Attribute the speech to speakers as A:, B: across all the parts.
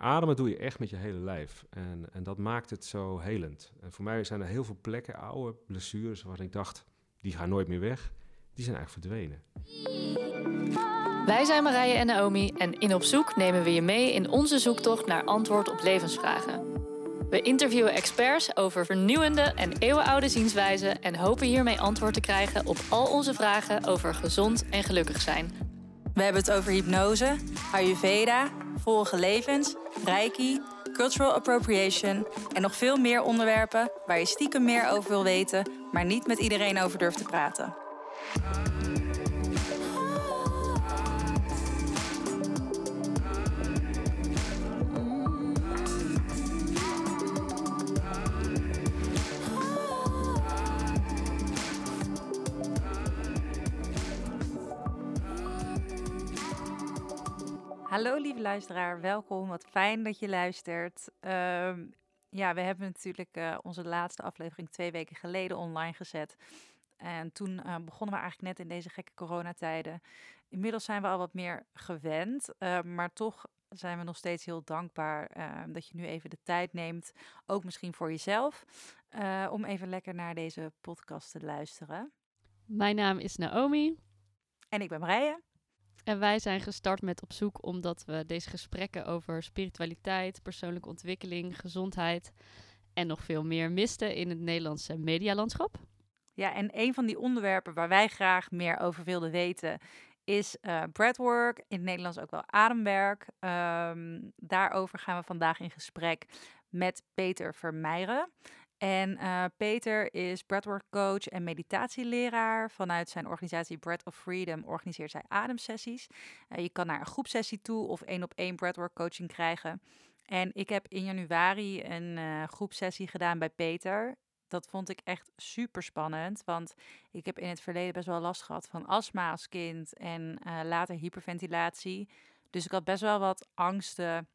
A: Ademen doe je echt met je hele lijf. En, en dat maakt het zo helend. En voor mij zijn er heel veel plekken, oude blessures, waarvan ik dacht, die gaan nooit meer weg. Die zijn eigenlijk verdwenen.
B: Wij zijn Marije en Naomi en in Op Zoek nemen we je mee in onze zoektocht naar antwoord op levensvragen. We interviewen experts over vernieuwende en eeuwenoude zienswijzen en hopen hiermee antwoord te krijgen op al onze vragen over gezond en gelukkig zijn.
C: We hebben het over hypnose, Ayurveda, vorige levens, Reiki, cultural appropriation en nog veel meer onderwerpen waar je stiekem meer over wil weten, maar niet met iedereen over durft te praten. Hallo lieve luisteraar, welkom. Wat fijn dat je luistert. Ehm, ja, we hebben natuurlijk uh, onze laatste aflevering twee weken geleden online gezet. En toen uh, begonnen we eigenlijk net in deze gekke coronatijden. Inmiddels zijn we al wat meer gewend, uh, maar toch zijn we nog steeds heel dankbaar ehm, dat je nu even de tijd neemt, ook misschien voor jezelf, om even lekker naar deze podcast te luisteren.
D: Mijn naam is Naomi.
C: En ik ben Marije.
D: En wij zijn gestart met op zoek omdat we deze gesprekken over spiritualiteit, persoonlijke ontwikkeling, gezondheid en nog veel meer misten in het Nederlandse medialandschap.
C: Ja, en een van die onderwerpen waar wij graag meer over wilden weten is uh, breathwork, in het Nederlands ook wel ademwerk. Um, daarover gaan we vandaag in gesprek met Peter Vermeijeren. En uh, Peter is breathwork coach en meditatieleraar. Vanuit zijn organisatie Breath of Freedom organiseert zij ademsessies. Uh, je kan naar een groepsessie toe of één op één breathwork coaching krijgen. En ik heb in januari een uh, groepsessie gedaan bij Peter. Dat vond ik echt super spannend, want ik heb in het verleden best wel last gehad van astma als kind en later hyperventilatie. Dus ik had best wel wat angsten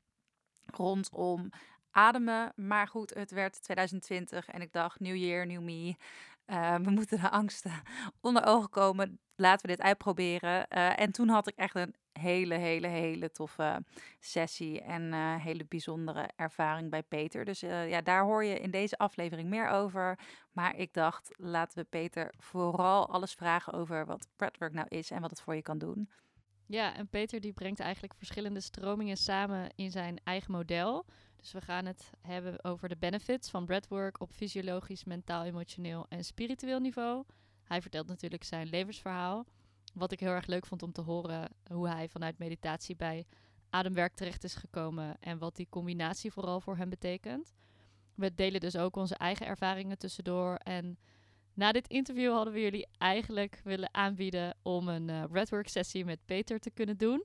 C: rondom ademen. Maar goed, het werd 2020 en ik dacht, new year, new me. Uh, we moeten de angsten onder ogen komen. Laten we dit uitproberen. Uh, en toen had ik echt een hele, hele, hele toffe sessie en uh, hele bijzondere ervaring bij Peter. Dus ja, daar hoor je in deze aflevering meer over. Maar ik dacht, laten we Peter vooral alles vragen over wat breathwork nou is en wat het voor je kan doen.
D: Ja, en Peter die brengt eigenlijk verschillende stromingen samen in zijn eigen model. Dus we gaan het hebben over de benefits van breathwork op fysiologisch, mentaal, emotioneel en spiritueel niveau. Hij vertelt natuurlijk zijn levensverhaal. Wat ik heel erg leuk vond om te horen hoe hij vanuit meditatie bij ademwerk terecht is gekomen en wat die combinatie vooral voor hem betekent. We delen dus ook onze eigen ervaringen tussendoor. En na dit interview hadden we jullie eigenlijk willen aanbieden om een uh, breathwork sessie met Peter te kunnen doen.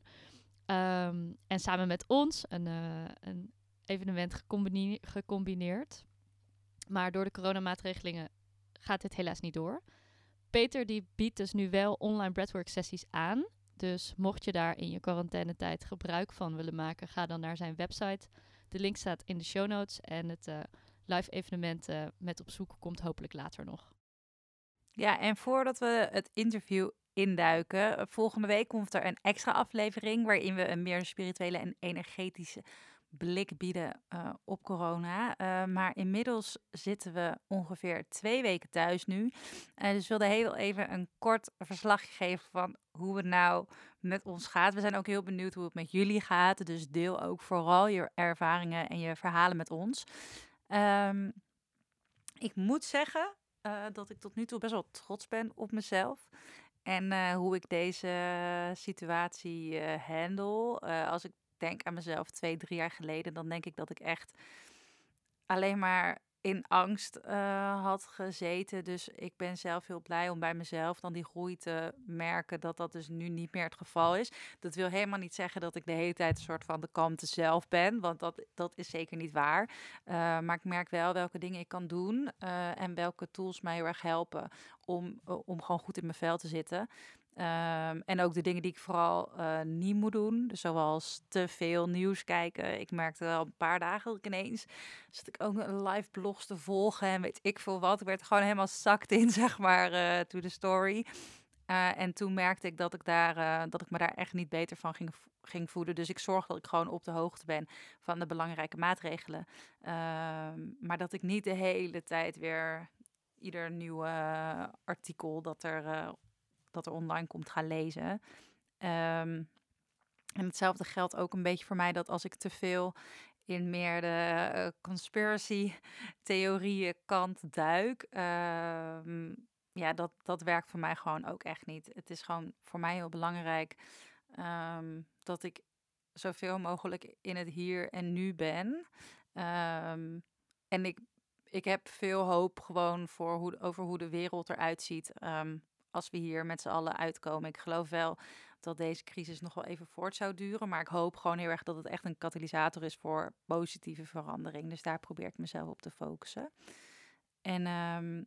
D: Um, en samen met ons een, uh, een evenement gecombineerd. Maar door de coronamaatregelingen gaat dit helaas niet door. Peter die biedt dus nu wel online breathwork sessies aan. Dus mocht je daar in je quarantainetijd gebruik van willen maken, ga dan naar zijn website. De link staat in de show notes en het uh, live evenement uh, met op zoek komt hopelijk later nog.
C: Ja, en voordat we het interview induiken, volgende week komt er een extra aflevering waarin we een meer spirituele en energetische blik bieden uh, op corona. Uh, maar inmiddels zitten we ongeveer twee weken thuis nu. Uh, dus wilde heel even een kort verslagje geven van hoe het nou met ons gaat. We zijn ook heel benieuwd hoe het met jullie gaat. Dus deel ook vooral je ervaringen en je verhalen met ons. Um, ik moet zeggen dat ik tot nu toe best wel trots ben op mezelf. En hoe ik deze situatie handle. als ik denk aan mezelf twee, drie jaar geleden, dan denk ik dat ik echt alleen maar in angst uh, had gezeten. Dus ik ben zelf heel blij om bij mezelf dan die groei te merken dat dat dus nu niet meer het geval is. Dat wil helemaal niet zeggen dat ik de hele tijd een soort van de kante zelf ben, want dat, dat is zeker niet waar. Uh, maar ik merk wel welke dingen ik kan doen uh, en welke tools mij heel erg helpen om, om gewoon goed in mijn vel te zitten. Um, en ook de dingen die ik vooral uh, niet moet doen. Dus zoals te veel nieuws kijken. Ik merkte wel een paar dagen ik ineens... zat ik ook live blogs te volgen en weet ik veel wat. Ik werd gewoon helemaal zakt in, zeg maar, uh, to the story. Uh, en toen merkte ik dat ik, daar, dat ik me daar echt niet beter van ging, ging voeden. Dus ik zorg dat ik gewoon op de hoogte ben van de belangrijke maatregelen. Ehm, maar dat ik niet de hele tijd weer ieder nieuw artikel dat er, dat er online komt gaan lezen. Um, en hetzelfde geldt ook een beetje voor mij dat als ik te veel in meer de uh, conspiracy theorieën kant duik, uh, ja, dat, dat werkt voor mij gewoon ook echt niet. Het is gewoon voor mij heel belangrijk um, dat ik zoveel mogelijk in het hier en nu ben. En ik, ik heb veel hoop gewoon voor hoe, over hoe de wereld eruit ziet als we hier met z'n allen uitkomen. Ik geloof wel dat deze crisis nog wel even voort zou duren. Maar ik hoop gewoon heel erg dat het echt een katalysator is voor positieve verandering. Dus daar probeer ik mezelf op te focussen. En um,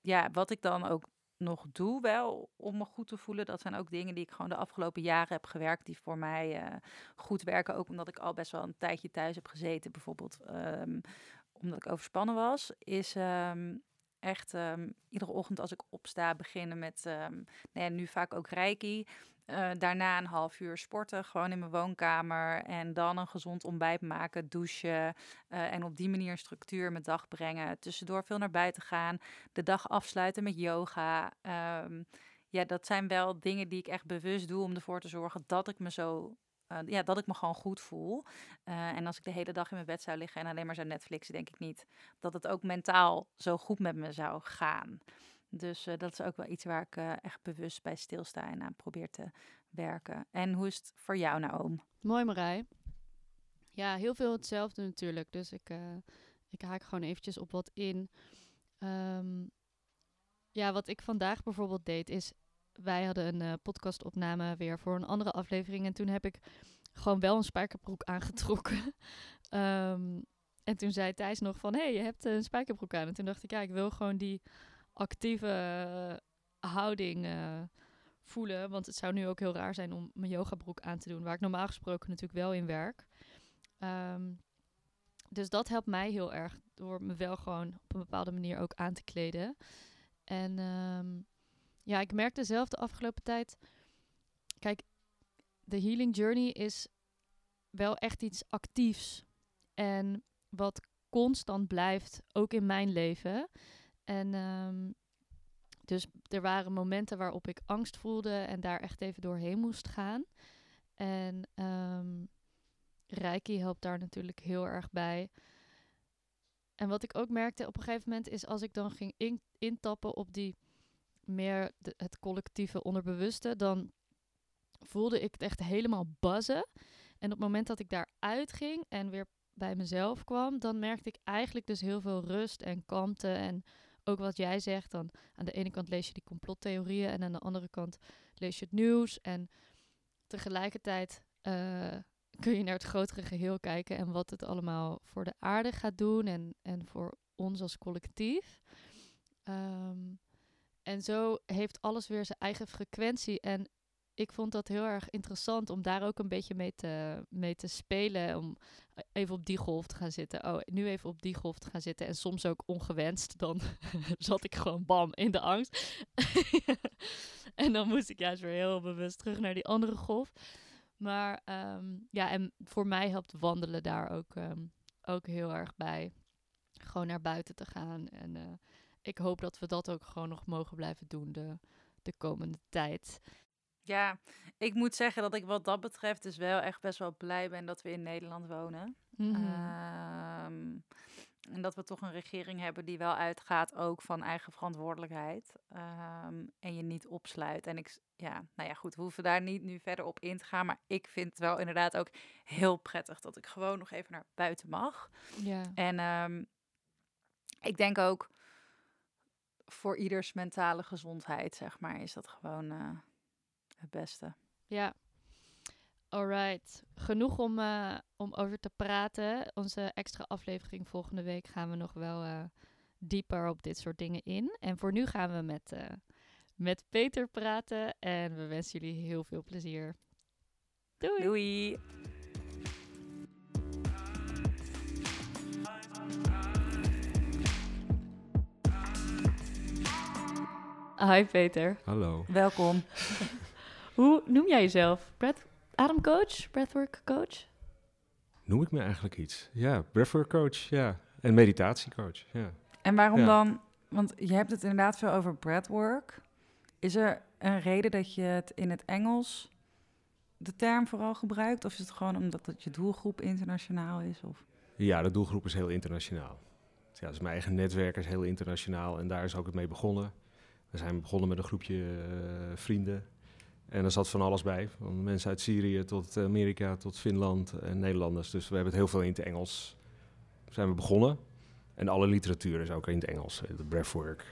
C: ja, wat ik dan ook nog doe wel om me goed te voelen. Dat zijn ook dingen die ik gewoon de afgelopen jaren heb gewerkt. Die voor mij uh, goed werken. Ook omdat ik al best wel een tijdje thuis heb gezeten. Bijvoorbeeld um, omdat ik overspannen was. Is um, echt iedere ochtend als ik opsta beginnen met nou ja, nu vaak ook reiki. Uh, daarna een half uur sporten, gewoon in mijn woonkamer. En dan een gezond ontbijt maken, douchen. Uh, en op die manier structuur mijn dag brengen. Tussendoor veel naar buiten gaan. De dag afsluiten met yoga. Um, ja, dat zijn wel dingen die ik echt bewust doe om ervoor te zorgen dat ik me zo. Uh, ja, dat ik me gewoon goed voel. en als ik de hele dag in mijn bed zou liggen en alleen maar zou Netflixen, denk ik niet dat het ook mentaal zo goed met me zou gaan. Dus uh, dat is ook wel iets waar ik echt bewust bij stilsta en aan probeer te werken. En hoe is het voor jou, Naoom?
D: Mooi, Marij. Ja, heel veel hetzelfde natuurlijk. Dus ik, ik haak gewoon eventjes op wat in. Um, ja, wat ik vandaag bijvoorbeeld deed is... Wij hadden een podcastopname weer voor een andere aflevering. En toen heb ik gewoon wel een spijkerbroek aangetrokken. um, en toen zei Thijs nog van... Hé, hey, je hebt een spijkerbroek aan. En toen dacht ik, ja, ik wil gewoon die actieve uh, houding voelen. Want het zou nu ook heel raar zijn om mijn yogabroek aan te doen, waar ik normaal gesproken natuurlijk wel in werk. Um, dus dat helpt mij heel erg door me wel gewoon op een bepaalde manier ook aan te kleden. En um, ja, ik merkte zelf de afgelopen tijd. Kijk, de healing journey is wel echt iets actiefs. En wat constant blijft, ook in mijn leven. En um, dus er waren momenten waarop ik angst voelde en daar echt even doorheen moest gaan. En um, Reiki helpt daar natuurlijk heel erg bij. En wat ik ook merkte op een gegeven moment is als ik dan ging in, intappen op die meer het collectieve onderbewuste, dan voelde ik het echt helemaal buzzen. En op het moment dat ik daar uitging en weer bij mezelf kwam, dan merkte ik eigenlijk dus heel veel rust en kalmte en ook wat jij zegt, dan aan de ene kant lees je die complottheorieën en aan de andere kant lees je het nieuws. En tegelijkertijd uh, kun je naar het grotere geheel kijken en wat het allemaal voor de aarde gaat doen en, en voor ons als collectief. Um, en zo heeft alles weer zijn eigen frequentie. En ik vond dat heel erg interessant om daar ook een beetje mee te, mee te spelen. Om even op die golf te gaan zitten. Oh, nu even op die golf te gaan zitten. En soms ook ongewenst. Dan zat ik gewoon bam in de angst. en dan moest ik juist weer heel bewust terug naar die andere golf. Maar um, ja, en voor mij helpt wandelen daar ook, um, ook heel erg bij. Gewoon naar buiten te gaan. En uh, ik hoop dat we dat ook gewoon nog mogen blijven doen de, de komende tijd.
C: Ja, ik moet zeggen dat ik wat dat betreft dus wel echt best wel blij ben dat we in Nederland wonen. Mm -hmm. um, en dat we toch een regering hebben die wel uitgaat ook van eigen verantwoordelijkheid. Um, en je niet opsluit. En ik, ja, nou ja, goed, we hoeven daar niet nu verder op in te gaan. Maar ik vind het wel inderdaad ook heel prettig dat ik gewoon nog even naar buiten mag.
D: Ja.
C: En um, ik denk ook voor ieders mentale gezondheid, zeg maar, is dat gewoon. Uh, het beste.
D: Ja. Alright. Genoeg om, uh, om over te praten. Onze extra aflevering volgende week gaan we nog wel uh, dieper op dit soort dingen in. En voor nu gaan we met, uh, met Peter praten. En we wensen jullie heel veel plezier. Doei!
C: Doei!
D: Hi Peter.
A: Hallo.
C: Welkom.
D: Hoe noem jij jezelf? Breath, ademcoach, breathwork coach?
A: Noem ik me eigenlijk iets? Ja, breathwork coach, ja. En meditatiecoach, ja.
C: En waarom
A: Ja.
C: dan? Want je hebt het inderdaad veel over breathwork. Is er een reden dat je het in het Engels de term vooral gebruikt? Of is het gewoon omdat het je doelgroep internationaal is? Of?
A: Ja, de doelgroep is heel internationaal. Ja, dus mijn eigen netwerk is heel internationaal en daar is ook het mee begonnen. We zijn begonnen met een groepje eh, vrienden. En er zat van alles bij. Van mensen uit Syrië tot Amerika, tot Finland en Nederlanders. Dus we hebben het heel veel in het Engels. Zijn we begonnen. En alle literatuur is ook in het Engels. Eh, De breathwork,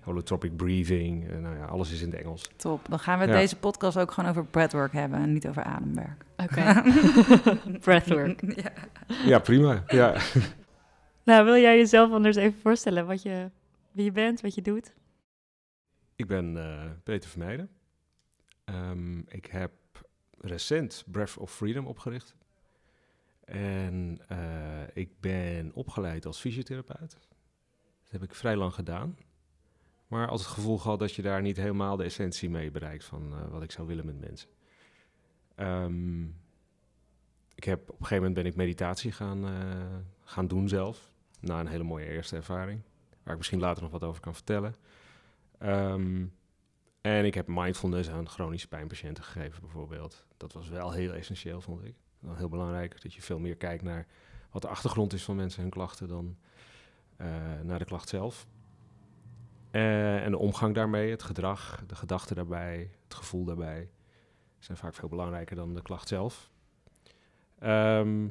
A: holotropic breathing. eh, nou ja, alles is in het Engels.
C: Top. Dan gaan we
A: Ja.
C: deze podcast ook gewoon over breathwork hebben en niet over ademwerk.
D: Oké. Breathwork.
C: ja.
A: Ja, prima. Ja.
D: Nou, wil jij jezelf anders even voorstellen wat je, wie je bent, wat je doet?
A: Ik ben eh, Peter Vermeijden. Ehm, ik heb recent Breath of Freedom opgericht. En eh, ik ben opgeleid als fysiotherapeut. Dat heb ik vrij lang gedaan. Maar altijd het gevoel gehad dat je daar niet helemaal de essentie mee bereikt van eh, wat ik zou willen met mensen. Ehm, ik heb, op een gegeven moment ben ik meditatie gaan, gaan doen zelf. Na een hele mooie eerste ervaring. Waar ik misschien later nog wat over kan vertellen. Ehm, en ik heb mindfulness aan chronische pijnpatiënten gegeven, bijvoorbeeld. Dat was wel heel essentieel, vond ik. Heel belangrijk dat je veel meer kijkt naar wat de achtergrond is van mensen en hun klachten dan eh, naar de klacht zelf. Eh, en de omgang daarmee, het gedrag, de gedachten daarbij, het gevoel daarbij, zijn vaak veel belangrijker dan de klacht zelf. Ehm,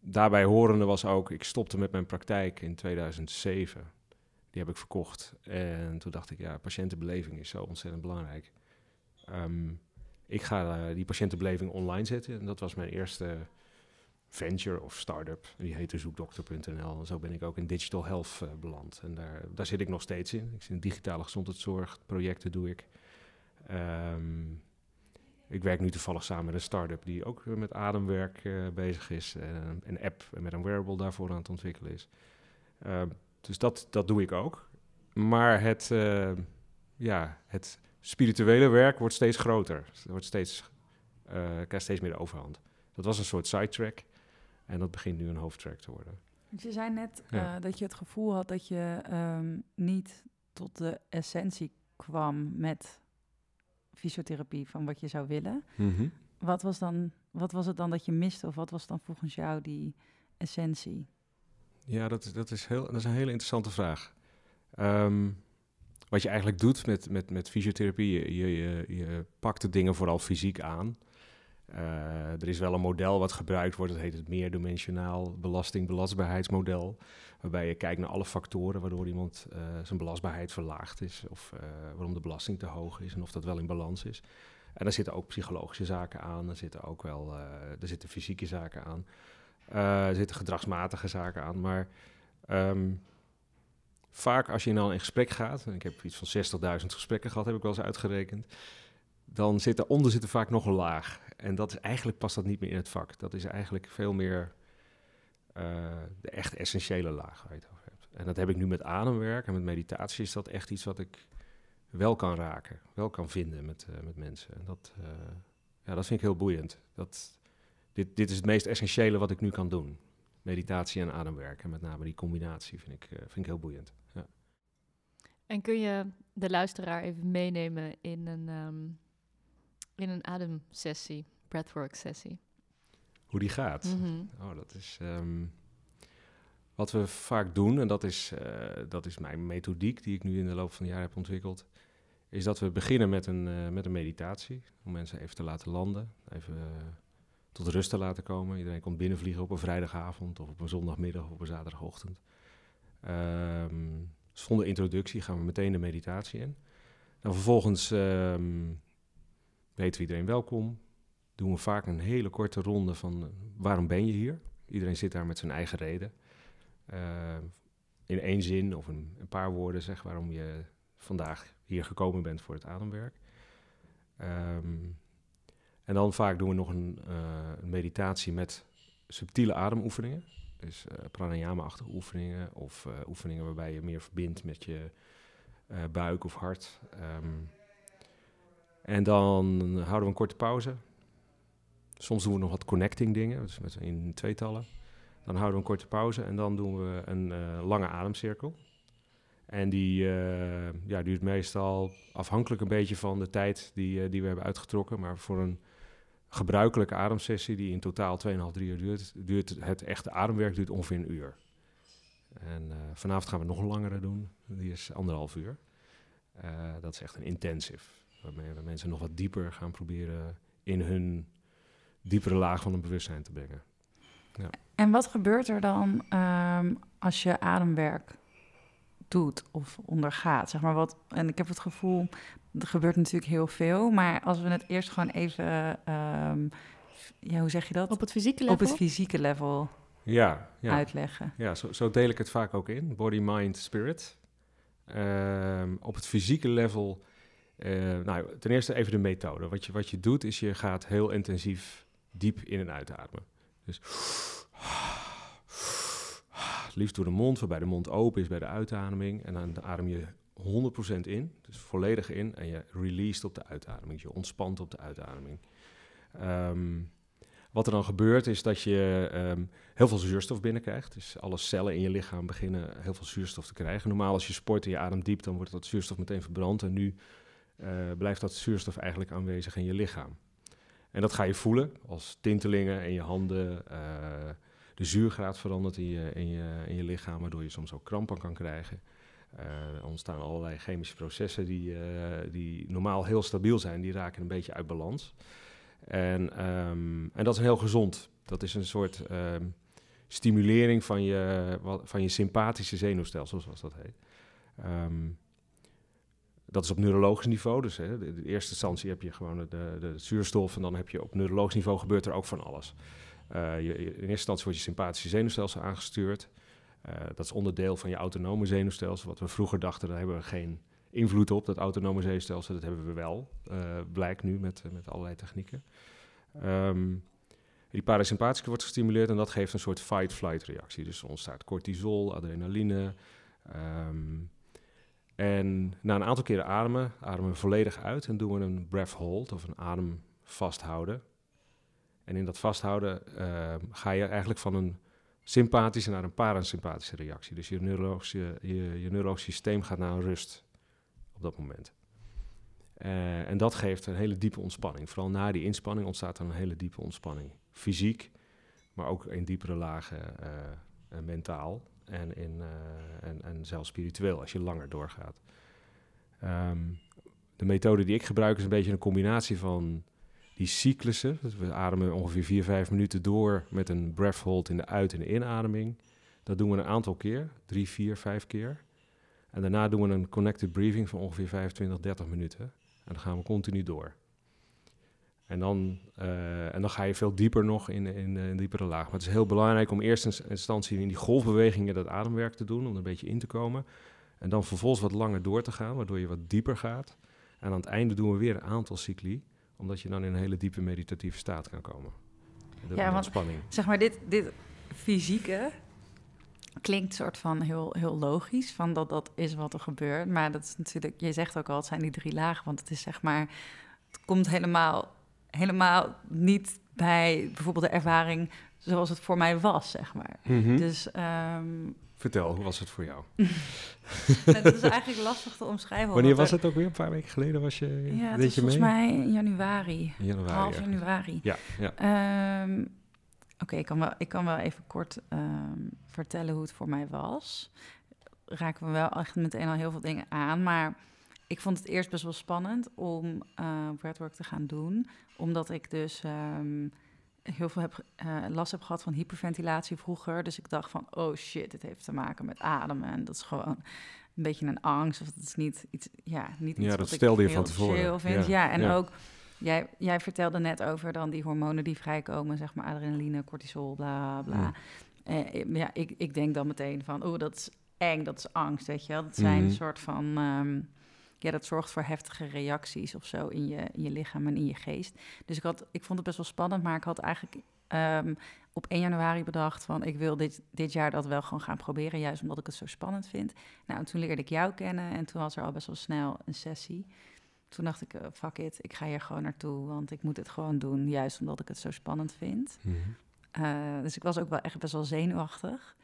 A: daarbij horende was ook, ik stopte met mijn praktijk in 2007. Die heb ik verkocht. En toen dacht ik, ja, patiëntenbeleving is zo ontzettend belangrijk. Ehm, ik ga eh, die patiëntenbeleving online zetten. En dat was mijn eerste venture of start-up. Die heette zoekdokter.nl. En zo ben ik ook in digital health eh, beland. En daar, daar zit ik nog steeds in. Ik zit in digitale gezondheidszorg. Projecten doe ik. Ehm, ik werk nu toevallig samen met een start-up die ook eh, met ademwerk bezig is. En een app met een wearable daarvoor aan het ontwikkelen is. Dus dat, dat doe ik ook. Maar het, eh, ja, het spirituele werk wordt steeds groter. Het wordt steeds, eh, krijgt steeds meer de overhand. Dat was een soort sidetrack. En dat begint nu een hoofdtrack te worden.
C: Dus je zei net
A: Ja.
C: eh, dat je het gevoel had dat je ehm, niet tot de essentie kwam met fysiotherapie van wat je zou willen. Wat was, dan, wat was het dan dat je miste? Of wat was dan volgens jou die essentie?
A: Ja, dat, is- dat, is heel, dat is een hele interessante vraag. Ehm, wat je eigenlijk doet met, met, met fysiotherapie, je, je, je, pakt de dingen vooral fysiek aan. Eh, er is wel een model wat gebruikt wordt, dat heet het meerdimensionaal belasting-belastbaarheidsmodel. Waarbij je kijkt naar alle factoren waardoor iemand eh, zijn belastbaarheid verlaagd is. Of eh, waarom de belasting te hoog is en of dat wel in balans is. En daar zitten ook psychologische zaken aan, er zitten ook wel er zitten fysieke zaken aan. Eh, er zitten gedragsmatige zaken aan. Maar ehm, vaak als je dan in gesprek gaat, en ik heb iets van 60.000 gesprekken gehad, heb ik wel eens uitgerekend. Dan zit eronder zit vaak nog een laag. En dat is eigenlijk past dat niet meer in het vak. Dat is eigenlijk veel meer eh, de echt essentiële laag waar je het over hebt. En dat heb ik nu met ademwerk en met meditatie is dat echt iets wat ik wel kan raken, wel kan vinden met, eh, met mensen. En dat, ja, dat vind ik heel boeiend. Dat, dit, dit is het meest essentiële wat ik nu kan doen. Meditatie en ademwerk. En met name die combinatie vind ik, eh, vind ik heel boeiend. Ja.
D: En kun je de luisteraar even meenemen in een, ehm, in een ademsessie, breathwork sessie?
A: Hoe die gaat.
D: Mhm.
A: Oh, dat is ehm, wat we vaak doen, en dat is, eh, dat is mijn methodiek die ik nu in de loop van het jaar heb ontwikkeld, is dat we beginnen met een, eh, met een meditatie. Om mensen even te laten landen, even tot rust te laten komen. Iedereen komt binnenvliegen op een vrijdagavond of op een zondagmiddag of op een zaterdagochtend. Ehm, dus zonder introductie gaan we meteen de meditatie in. Dan vervolgens ehm, weten we iedereen welkom, doen we vaak een hele korte ronde van eh, waarom ben je hier? Iedereen zit daar met zijn eigen reden. Eh, in één zin of een, paar woorden zeg waarom je vandaag hier gekomen bent voor het ademwerk. Ehm, en dan vaak doen we nog een, eh, meditatie met subtiele ademoefeningen. Dus eh, pranayama-achtige oefeningen of eh, oefeningen waarbij je meer verbindt met je buik of hart. Ehm, en dan houden we een korte pauze. Soms doen we nog wat connecting dingen, dus met, in tweetallen. Dan houden we een korte pauze en dan doen we een lange ademcirkel. En die ja, duurt meestal afhankelijk een beetje van de tijd die, die we hebben uitgetrokken. Maar voor een gebruikelijke ademsessie die in totaal 2,5, 3 uur duurt, duurt het echte ademwerk duurt ongeveer een uur. En uh, vanavond gaan we nog een langere doen. Die is anderhalf uur. dat is echt een intensive. Waarmee we mensen nog wat dieper gaan proberen in hun diepere laag van hun bewustzijn te brengen.
C: Ja. En wat gebeurt er dan um, als je ademwerk doet of ondergaat? Zeg maar wat, en ik heb het gevoel, er gebeurt natuurlijk heel veel, maar als we het eerst gewoon even, um, ja, hoe zeg je dat?
D: Op het fysieke level?
C: Op het fysieke level
A: ja, ja.
C: uitleggen.
A: Ja, zo, zo, deel ik het vaak ook in. Body, mind, spirit. Um, op het fysieke level, uh, nou, ten eerste even de methode. Wat je, wat je doet, is je gaat heel intensief diep in en uitademen. Dus liefst door de mond, waarbij de mond open is bij de uitademing. En dan adem je 100% in, dus volledig in. En je released op de uitademing. Je ontspant op de uitademing. Um, wat er dan gebeurt is dat je um, heel veel zuurstof binnenkrijgt. Dus alle cellen in je lichaam beginnen heel veel zuurstof te krijgen. Normaal als je sport en je ademt diep, dan wordt dat zuurstof meteen verbrand. En nu uh, blijft dat zuurstof eigenlijk aanwezig in je lichaam. En dat ga je voelen als tintelingen in je handen. Uh, de zuurgraad verandert in je, in, je, in je lichaam, waardoor je soms ook krampen kan krijgen. Uh, er ontstaan allerlei chemische processen die, uh, die normaal heel stabiel zijn, die raken een beetje uit balans. En, um, en dat is heel gezond. Dat is een soort um, stimulering van je, van je sympathische zenuwstelsel, zoals dat heet. Um, dat is op neurologisch niveau. Dus hè, in eerste instantie heb je gewoon de, de, zuurstof en dan heb je op neurologisch niveau gebeurt er ook van alles. Uh, je, in eerste instantie wordt je sympathische zenuwstelsel aangestuurd. Uh, dat is onderdeel van je autonome zenuwstelsel. Wat we vroeger dachten, daar hebben we geen invloed op. Dat autonome zenuwstelsel, dat hebben we wel. Uh, blijkt nu met, met allerlei technieken. Um, die parasympathische wordt gestimuleerd en dat geeft een soort fight-flight reactie. Dus er ontstaat cortisol, adrenaline. Um, en na een aantal keren ademen, ademen we volledig uit en doen we een breath hold of een adem vasthouden. En in dat vasthouden uh, ga je eigenlijk van een sympathische naar een parasympathische reactie. Dus je neurologische, je, systeem gaat naar een rust op dat moment. Uh, en dat geeft een hele diepe ontspanning. Vooral na die inspanning ontstaat er een hele diepe ontspanning. Fysiek, maar ook in diepere lagen uh, mentaal en, in, uh, en, en zelfs spiritueel als je langer doorgaat. Um, de methode die ik gebruik is een beetje een combinatie van die cyclussen. Dus we ademen ongeveer 4, 5 minuten door met een breath hold in de uit- en de inademing. Dat doen we een aantal keer, 3, 4, 5 keer. En daarna doen we een connected breathing van ongeveer 25, 30 minuten. En dan gaan we continu door. En dan, uh, en dan ga je veel dieper nog in, in, in diepere laag. Maar het is heel belangrijk om eerst in instantie in die golfbewegingen dat ademwerk te doen, om er een beetje in te komen. En dan vervolgens wat langer door te gaan, waardoor je wat dieper gaat. En aan het einde doen we weer een aantal cycli, omdat je dan in een hele diepe meditatieve staat kan komen.
C: De, ja, want zeg maar, dit, dit fysieke klinkt soort van heel, heel logisch, van dat dat is wat er gebeurt. Maar dat is natuurlijk, je zegt ook al, het zijn die drie lagen, want het is zeg maar, het komt helemaal helemaal niet bij bijvoorbeeld de ervaring zoals het voor mij was, zeg maar.
A: Mm -hmm.
C: Dus... Um...
A: Vertel, hoe was het voor jou?
C: dat is eigenlijk lastig te omschrijven.
A: Wanneer was het ook weer? Een paar weken geleden was je.
C: Ja, het was volgens
A: mee?
C: mij in januari.
A: Januari
C: half
A: ja.
C: januari.
A: Ja, ja.
C: Um, Oké, okay, ik, kan wel, ik kan wel even kort um, vertellen hoe het voor mij was. Raken we wel echt meteen al heel veel dingen aan, maar ik vond het eerst best wel spannend om uh, breathwork te gaan doen. Omdat ik dus um, heel veel heb, uh, last heb gehad van hyperventilatie vroeger. Dus ik dacht van, oh shit, het heeft te maken met ademen. En dat is gewoon een beetje een angst. Of het is niet iets, ja, niet iets
A: ja, dat
C: wat
A: stelde
C: ik
A: je van tevoren.
C: Vind. Ja, ja en
A: ja.
C: ook... Jij, jij vertelde net over dan die hormonen die vrijkomen, zeg maar adrenaline, cortisol, bla bla. Ja, uh, ja ik, ik denk dan meteen van, oh, dat is eng, dat is angst, weet je wel. Dat zijn
A: Mhm.
C: een soort van... Um, ja, dat zorgt voor heftige reacties of zo in je, in je lichaam en in je geest. Dus ik, had, ik vond het best wel spannend, maar ik had eigenlijk um, op 1 januari bedacht van ik wil dit, dit jaar dat wel gewoon gaan proberen, juist omdat ik het zo spannend vind. Nou, en toen leerde ik jou kennen en toen was er al best wel snel een sessie. toen dacht ik, eh, fuck it, ik ga hier gewoon naartoe, want ik moet het gewoon doen, juist omdat ik het zo spannend vind.
A: Mhm.
C: Uh, dus ik was ook wel echt best wel zenuwachtig.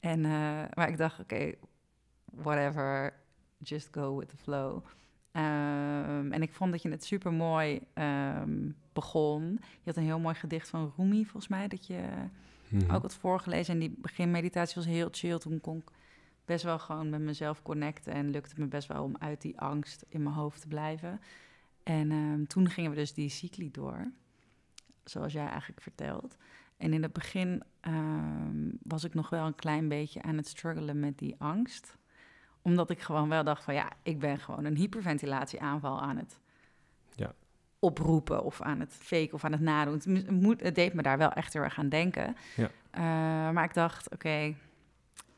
C: En, uh, maar ik dacht, oké, okay, whatever, just go with the flow. Um, en ik vond dat je het super mooi um, begon. Je had een heel mooi gedicht van Rumi, volgens mij, dat je mm-hmm. ook had voorgelezen. En die beginmeditatie was heel chill. Toen kon ik best wel gewoon met mezelf connecten. En lukte me best wel om uit die angst in mijn hoofd te blijven. En um, toen gingen we dus die cycli door, zoals jij eigenlijk vertelt. En in het begin was ik nog wel een klein beetje aan het struggelen met die angst. Omdat ik gewoon wel dacht van ja, ik ben gewoon een hyperventilatieaanval aan het
A: ja.
C: oproepen of aan het faken of aan het nadoen. Het, moet, het deed me daar wel echt heel erg aan denken.
A: Ja.
C: Uh, maar ik dacht, oké, okay,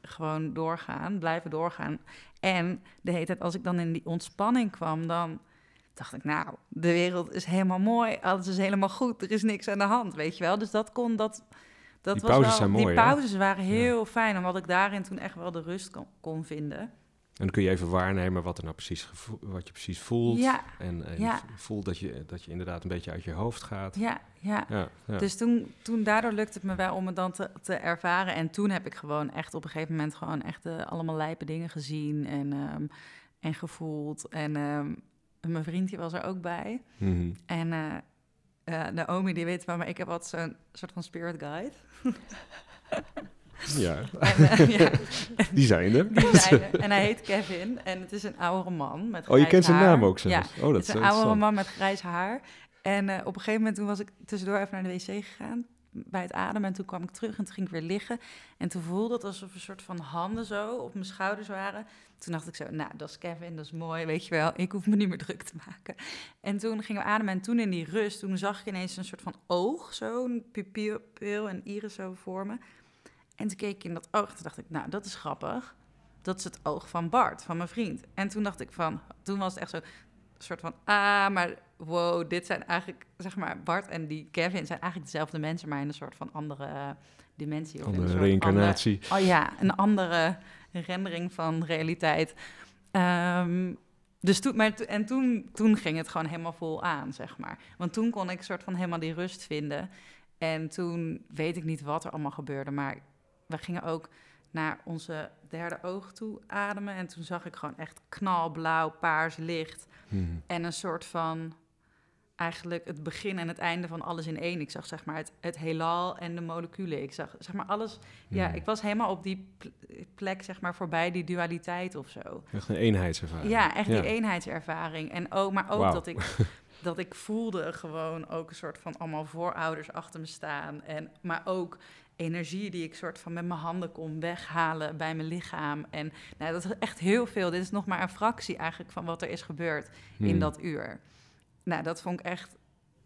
C: gewoon doorgaan, blijven doorgaan. En de hele tijd als ik dan in die ontspanning kwam, dan dacht ik, nou, de wereld is helemaal mooi, alles is helemaal goed, er is niks aan de hand, weet je wel. Dus dat kon, dat, dat
A: die
C: was
A: pauzes
C: wel,
A: zijn mooi,
C: die
A: hè?
C: pauzes waren heel ja. fijn, omdat ik daarin toen echt wel de rust kon, kon, vinden.
A: En dan kun je even waarnemen wat er nou precies wat je precies voelt.
C: Ja.
A: En, en
C: ja.
A: voelt dat je, dat je inderdaad een beetje uit je hoofd gaat.
C: Ja, ja.
A: ja, ja.
C: Dus toen, toen daardoor lukte het me wel om het dan te, te ervaren. En toen heb ik gewoon echt op een gegeven moment gewoon echt uh, allemaal lijpe dingen gezien en, um, en gevoeld. En um, mijn vriendje was er ook bij.
A: Mm -hmm.
C: En uh, uh, Naomi, die weet wel, maar ik heb wat zo'n soort van spirit guide.
A: Ja.
C: En, uh, ja.
A: die zijn er.
C: Die zijn er. En hij heet Kevin. En het is een oudere man met
A: Oh, je kent zijn
C: haar.
A: naam ook zelfs?
C: Ja,
A: oh, dat
C: het is een oudere man met grijs haar. En uh, op een gegeven moment toen was ik tussendoor even naar de wc gegaan bij het ademen. En toen kwam ik terug en toen ging ik weer liggen. En toen voelde het alsof een soort van handen zo op mijn schouders waren. Toen dacht ik zo, nou, dat is Kevin, dat is mooi, weet je wel. Ik hoef me niet meer druk te maken. En toen gingen we ademen en toen in die rust, toen zag ik ineens een soort van oog, zo, een pupil en iris zo voor me. En toen keek ik in dat oog en toen dacht ik, nou, dat is grappig. Dat is het oog van Bart, van mijn vriend. En toen dacht ik van, toen was het echt zo, een soort van, ah, maar wow, dit zijn eigenlijk, zeg maar, Bart en die Kevin zijn eigenlijk dezelfde mensen, maar in een soort van andere uh, dimensie. Of
A: Andere reïncarnatie.
C: Andere, oh ja, een andere rendering van realiteit. Um, dus toen, maar to, en toen, toen ging het gewoon helemaal vol aan, zeg maar. Want toen kon ik soort van helemaal die rust vinden. En toen weet ik niet wat er allemaal gebeurde, maar we gingen ook naar onze derde oog toe ademen. En toen zag ik gewoon echt knalblauw, paars licht.
A: Hmm.
C: En een soort van eigenlijk het begin en het einde van alles in één. Ik zag zeg maar het, het heelal en de moleculen. Ik zag zeg maar alles. Ja,
A: Hmm.
C: ik was helemaal op die plek zeg maar voorbij die dualiteit of zo.
A: Echt een eenheidservaring.
C: Ja, echt
A: Ja.
C: die eenheidservaring. En ook, maar ook dat ik dat ik voelde gewoon ook een soort van allemaal voorouders achter me staan. En, maar ook energie die ik soort van met mijn handen kon weghalen bij mijn lichaam. En nou, dat is echt heel veel. Dit is nog maar een fractie eigenlijk van wat er is gebeurd in
A: Hmm.
C: dat uur. Nou, dat vond ik echt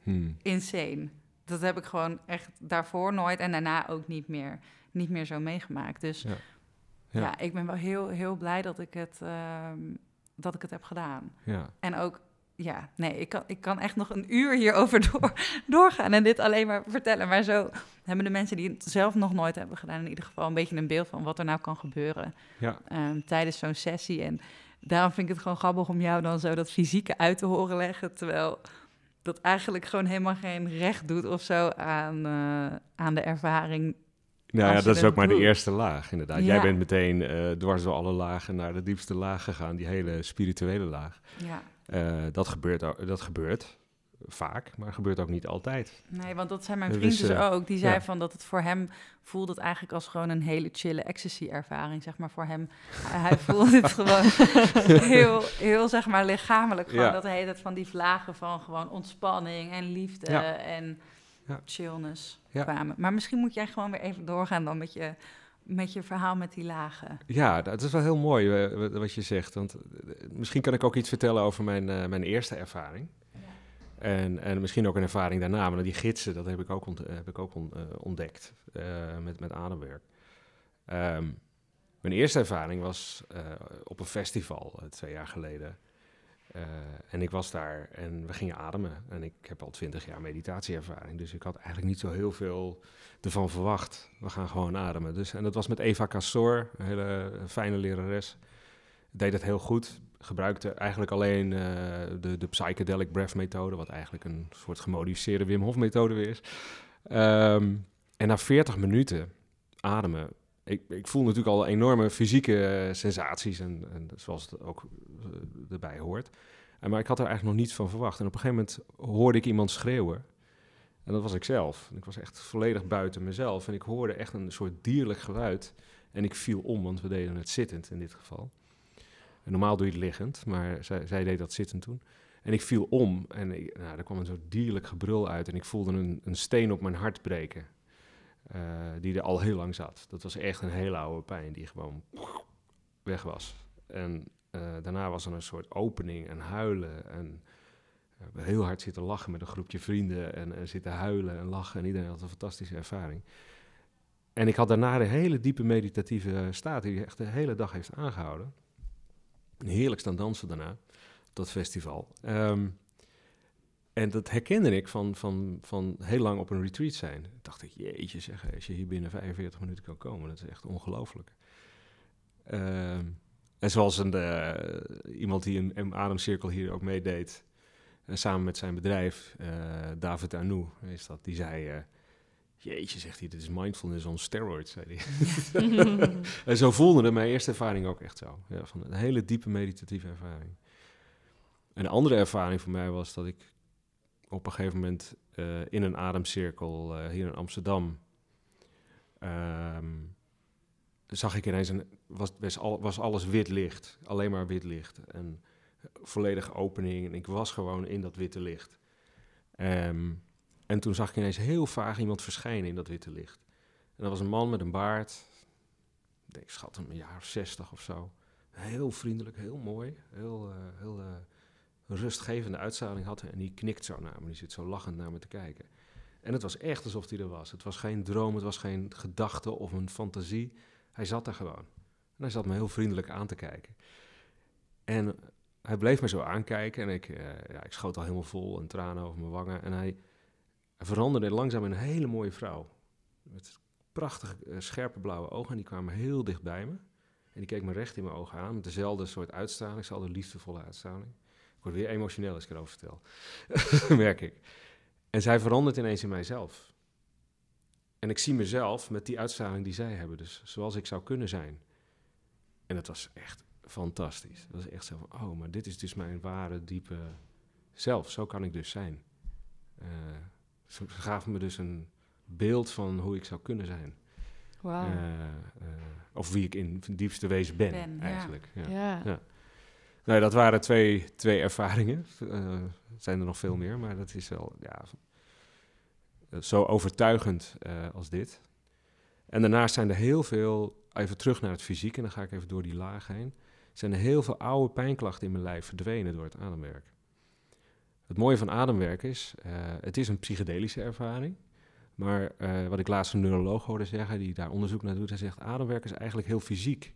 A: Hmm.
C: insane. Dat heb ik gewoon echt daarvoor nooit en daarna ook niet meer, niet meer zo meegemaakt. Dus
A: Ja.
C: ja,
A: Ja.
C: ik ben wel heel, heel blij dat ik, het, ehm, dat ik het heb gedaan.
A: Ja.
C: En ook, ja, nee, ik kan, ik kan echt nog een uur hierover door, doorgaan en dit alleen maar vertellen. Maar zo hebben de mensen die het zelf nog nooit hebben gedaan, in ieder geval een beetje een beeld van wat er nou kan gebeuren
A: Ja.
C: ehm, tijdens zo'n sessie. En daarom vind ik het gewoon grappig om jou dan zo dat fysieke uit te horen leggen, terwijl dat eigenlijk gewoon helemaal geen recht doet of zo aan, eh, aan de ervaring.
A: Nou ja, dat is ook maar de eerste laag, inderdaad. Jij bent meteen eh, dwars door alle lagen naar de diepste laag gegaan, die hele spirituele laag.
C: Ja,
A: Eh, dat, gebeurt, ook- dat gebeurt vaak, maar gebeurt ook niet altijd.
C: nee, want dat zijn mijn
A: Dus,
C: vrienden dus
A: eh,
C: ook. Die zei
A: ja.
C: van dat het voor hem voelde het eigenlijk als gewoon een hele chille ecstasy-ervaring. Zeg maar voor hem, hij, hij voelde het gewoon heel, heel zeg maar lichamelijk. Gewoon
A: Ja.
C: dat heet het van die vlagen van gewoon ontspanning en liefde
A: Ja.
C: en
A: Ja.
C: chillness kwamen. Maar misschien moet jij gewoon weer even doorgaan dan met je, met je verhaal met die lagen.
A: Ja, dat is wel heel mooi eh, wat- je zegt. Want eh, misschien kan ik ook iets vertellen over mijn, eh, mijn eerste ervaring. En, en misschien ook een ervaring daarna. Maar die gidsen, dat heb ik ook, ont- heb ik ook on- ontdekt met, met ademwerk. Ehm, mijn eerste ervaring was op een festival twee jaar geleden. Eh, en ik was daar en we gingen ademen. En ik heb al twintig jaar meditatieervaring. Dus ik had eigenlijk niet zo heel veel ervan verwacht. We gaan gewoon ademen. Dus, en dat was met Eva Castor, een hele fijne lerares. Deed het heel goed. gebruikte eigenlijk alleen eh, de, de psychedelic breath methode, wat eigenlijk een soort gemodificeerde Wim Hof methode weer is. Ehm, en na 40 minuten ademen, ik, ik voel natuurlijk al enorme fysieke eh, sensaties en, en zoals het ook eh, erbij hoort. En, maar ik had er eigenlijk nog niets van verwacht. En op een gegeven moment hoorde ik iemand schreeuwen. En dat was ik zelf. Ik was echt volledig buiten mezelf. En ik hoorde echt een soort dierlijk geluid. En ik viel om, want we deden het zittend in dit geval. Normaal doe je het liggend, maar zij, zij deed dat zittend toen. En ik viel om en ik, nou, er kwam een soort dierlijk gebrul uit. En ik voelde een, een steen op mijn hart breken. Eh, die er al heel lang zat. Dat was echt een hele oude pijn die gewoon weg was. En eh, daarna was er een soort opening en huilen. En hebben heel hard zitten lachen met een groepje vrienden. En, en zitten huilen en lachen. En iedereen had een fantastische ervaring. En ik had daarna een hele diepe meditatieve staat die echt de hele dag heeft aangehouden. Heerlijk staan dansen daarna, dat festival. Ehm, en dat herkende ik van, van, van heel lang op een retreat zijn. Ik dacht ik, jeetje zeg, als je hier binnen 45 minuten kan komen, dat is echt ongelooflijk. Ehm, en zoals een, eh, iemand die een, een ademcirkel hier ook meedeed, eh, samen met zijn bedrijf, eh, David Anou is dat, die zei... Jeetje, zegt hij, dit is mindfulness on steroids, zei hij. en zo voelde het mijn eerste ervaring ook echt zo. Ja, van een hele diepe meditatieve ervaring. Een andere ervaring voor mij was dat ik op een gegeven moment eh, in een ademcirkel eh, hier in Amsterdam... ehm, zag ik ineens, een, was, was, was alles wit licht. Alleen maar wit licht. En volledige opening. En ik was gewoon in dat witte licht. Ehm, en toen zag ik ineens heel vaag iemand verschijnen in dat witte licht. En dat was een man met een baard. Ik schat hem een jaar of zestig of zo. Heel vriendelijk, heel mooi. Heel, eh, heel rustgevende uitstraling had. En die knikt zo naar me. Die zit zo lachend naar me te kijken. En het was echt alsof hij er was. Het was geen droom, het was geen gedachte of een fantasie. Hij zat daar gewoon. En hij zat me heel vriendelijk aan te kijken. En hij bleef me zo aankijken. En ik, eh, ja, ik schoot al helemaal vol en tranen over mijn wangen. En hij hij veranderde langzaam in een hele mooie vrouw. Met prachtige, eh, scherpe blauwe ogen. En die kwamen heel dicht bij me. En die keek me recht in mijn ogen aan. Met dezelfde soort uitstraling. Dezelfde liefdevolle uitstraling. Word weer emotioneel als ik erover vertel. Merk ik. En zij verandert ineens in mijzelf. En ik zie mezelf met die uitstraling die zij hebben. Dus zoals ik zou kunnen zijn. En dat was echt fantastisch. Dat was echt zo van, oh, maar dit is dus mijn ware, diepe zelf. Zo kan ik dus zijn. Eh, ze gaven me dus een beeld van hoe ik zou kunnen zijn. Eh, eh, of wie ik in het diepste wezen ben, eigenlijk. Ja.
D: ja.
A: Ja. Nou, dat waren twee, twee ervaringen. Er zijn er nog veel meer, maar dat is wel ja, zo overtuigend eh, als dit. En daarnaast zijn er heel veel, even terug naar het fysiek, en dan ga ik even door die laag heen. Zijn er heel veel oude pijnklachten in mijn lijf verdwenen door het ademwerk. Het mooie van ademwerk is, eh, het is een psychedelische ervaring. Maar wat ik laatst een neuroloog hoorde zeggen, die daar onderzoek naar doet, hij zegt, ademwerk is eigenlijk heel fysiek.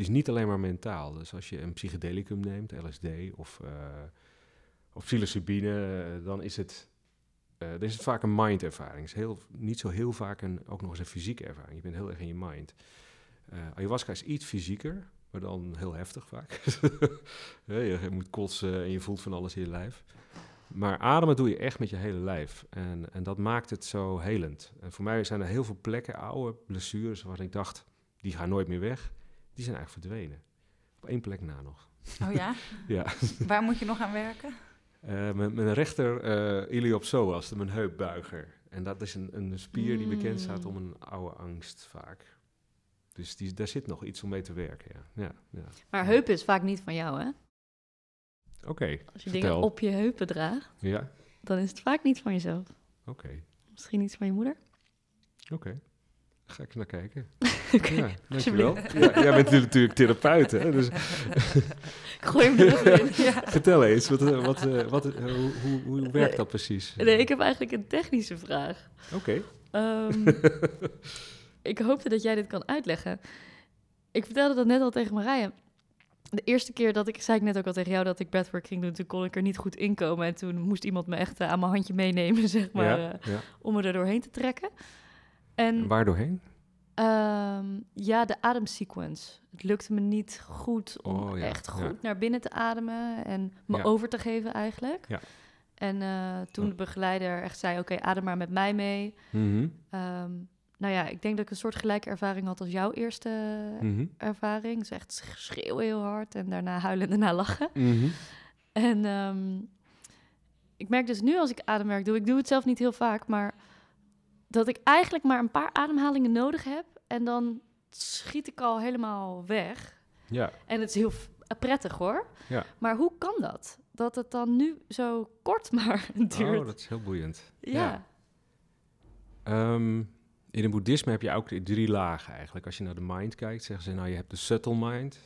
A: Is niet alleen maar mentaal. Dus als je een psychedelicum neemt, LSD of, eh of psilocybine, eh, dan is het, dan is vaak een mind-ervaring. Is heel, niet zo heel vaak een, ook nog eens een fysieke ervaring. Je bent heel erg in je mind. Ayahuasca is iets fysieker, maar dan heel heftig vaak. Je moet kotsen en je voelt van alles in je lijf. Maar ademen doe je echt met je hele lijf. En, en dat maakt het zo helend. En voor mij zijn er heel veel plekken, oude blessures, waarvan ik dacht, die gaan nooit meer weg. Die zijn eigenlijk verdwenen. Op één plek na nog.
C: Oh ja?
A: Ja.
C: Waar moet je nog aan werken?
A: Eh, mijn, mijn rechter uh, iliopsoas, mijn heupbuiger. En dat is een, een spier die bekend staat om een oude angst vaak. Dus die, daar zit nog iets om mee te werken, ja. ja, ja.
D: Maar heupen is vaak niet van jou, hè?
A: Oké,
D: Als je
A: vertel.
D: dingen op je heupen draagt,
A: Ja,
D: dan is het vaak niet van jezelf.
A: oké,
D: Misschien iets van je moeder?
A: oké. Ga ik eens naar kijken.
D: Oké,
A: Ja, dankjewel. Ja, jij bent natuurlijk therapeut, hè? Dus
D: ik gooi hem er in.
C: Ja.
A: vertel eens, wat, eh, wat, eh, wat, eh, hoe, hoe, hoe werkt dat precies?
D: Nee, ik heb eigenlijk een technische vraag.
A: Oké,
D: Ehm, ik hoopte dat jij dit kan uitleggen. Ik vertelde dat net al tegen Marije. De eerste keer dat ik, zei ik net ook al tegen jou dat ik breathwork ging doen, toen kon ik er niet goed in komen. En toen moest iemand me echt aan mijn handje meenemen, zeg maar,
A: ja,
D: om me er doorheen te trekken.
A: En
D: En
A: waar doorheen?
D: ehm, ja, de ademsequence. Het lukte me niet goed om
A: Oh, ja,
D: echt
A: ja.
D: goed naar binnen te ademen en me
A: Ja.
D: over te geven eigenlijk.
A: Ja.
D: En eh, toen de begeleider echt zei, oké, adem maar met mij mee.
A: Mhm.
D: Ehm, nou ja, ik denk dat ik een soort gelijke ervaring had als jouw eerste
A: Mhm.
D: ervaring. Dus echt sch- schreeuwen heel hard en daarna huilen en daarna lachen.
A: Mhm.
D: En ehm, ik merk dus nu als ik ademwerk doe, ik doe het zelf niet heel vaak, maar dat ik eigenlijk maar een paar ademhalingen nodig heb en dan schiet ik al helemaal weg.
A: Ja.
D: En het is heel prettig hoor.
A: Ja.
D: Maar hoe kan dat? Dat het dan nu zo kort maar duurt.
A: Oh, dat is heel boeiend.
D: ja.
A: Ehm, in het boeddhisme heb je ook drie lagen eigenlijk. Als je naar de mind kijkt, zeggen ze nou je hebt de subtle mind.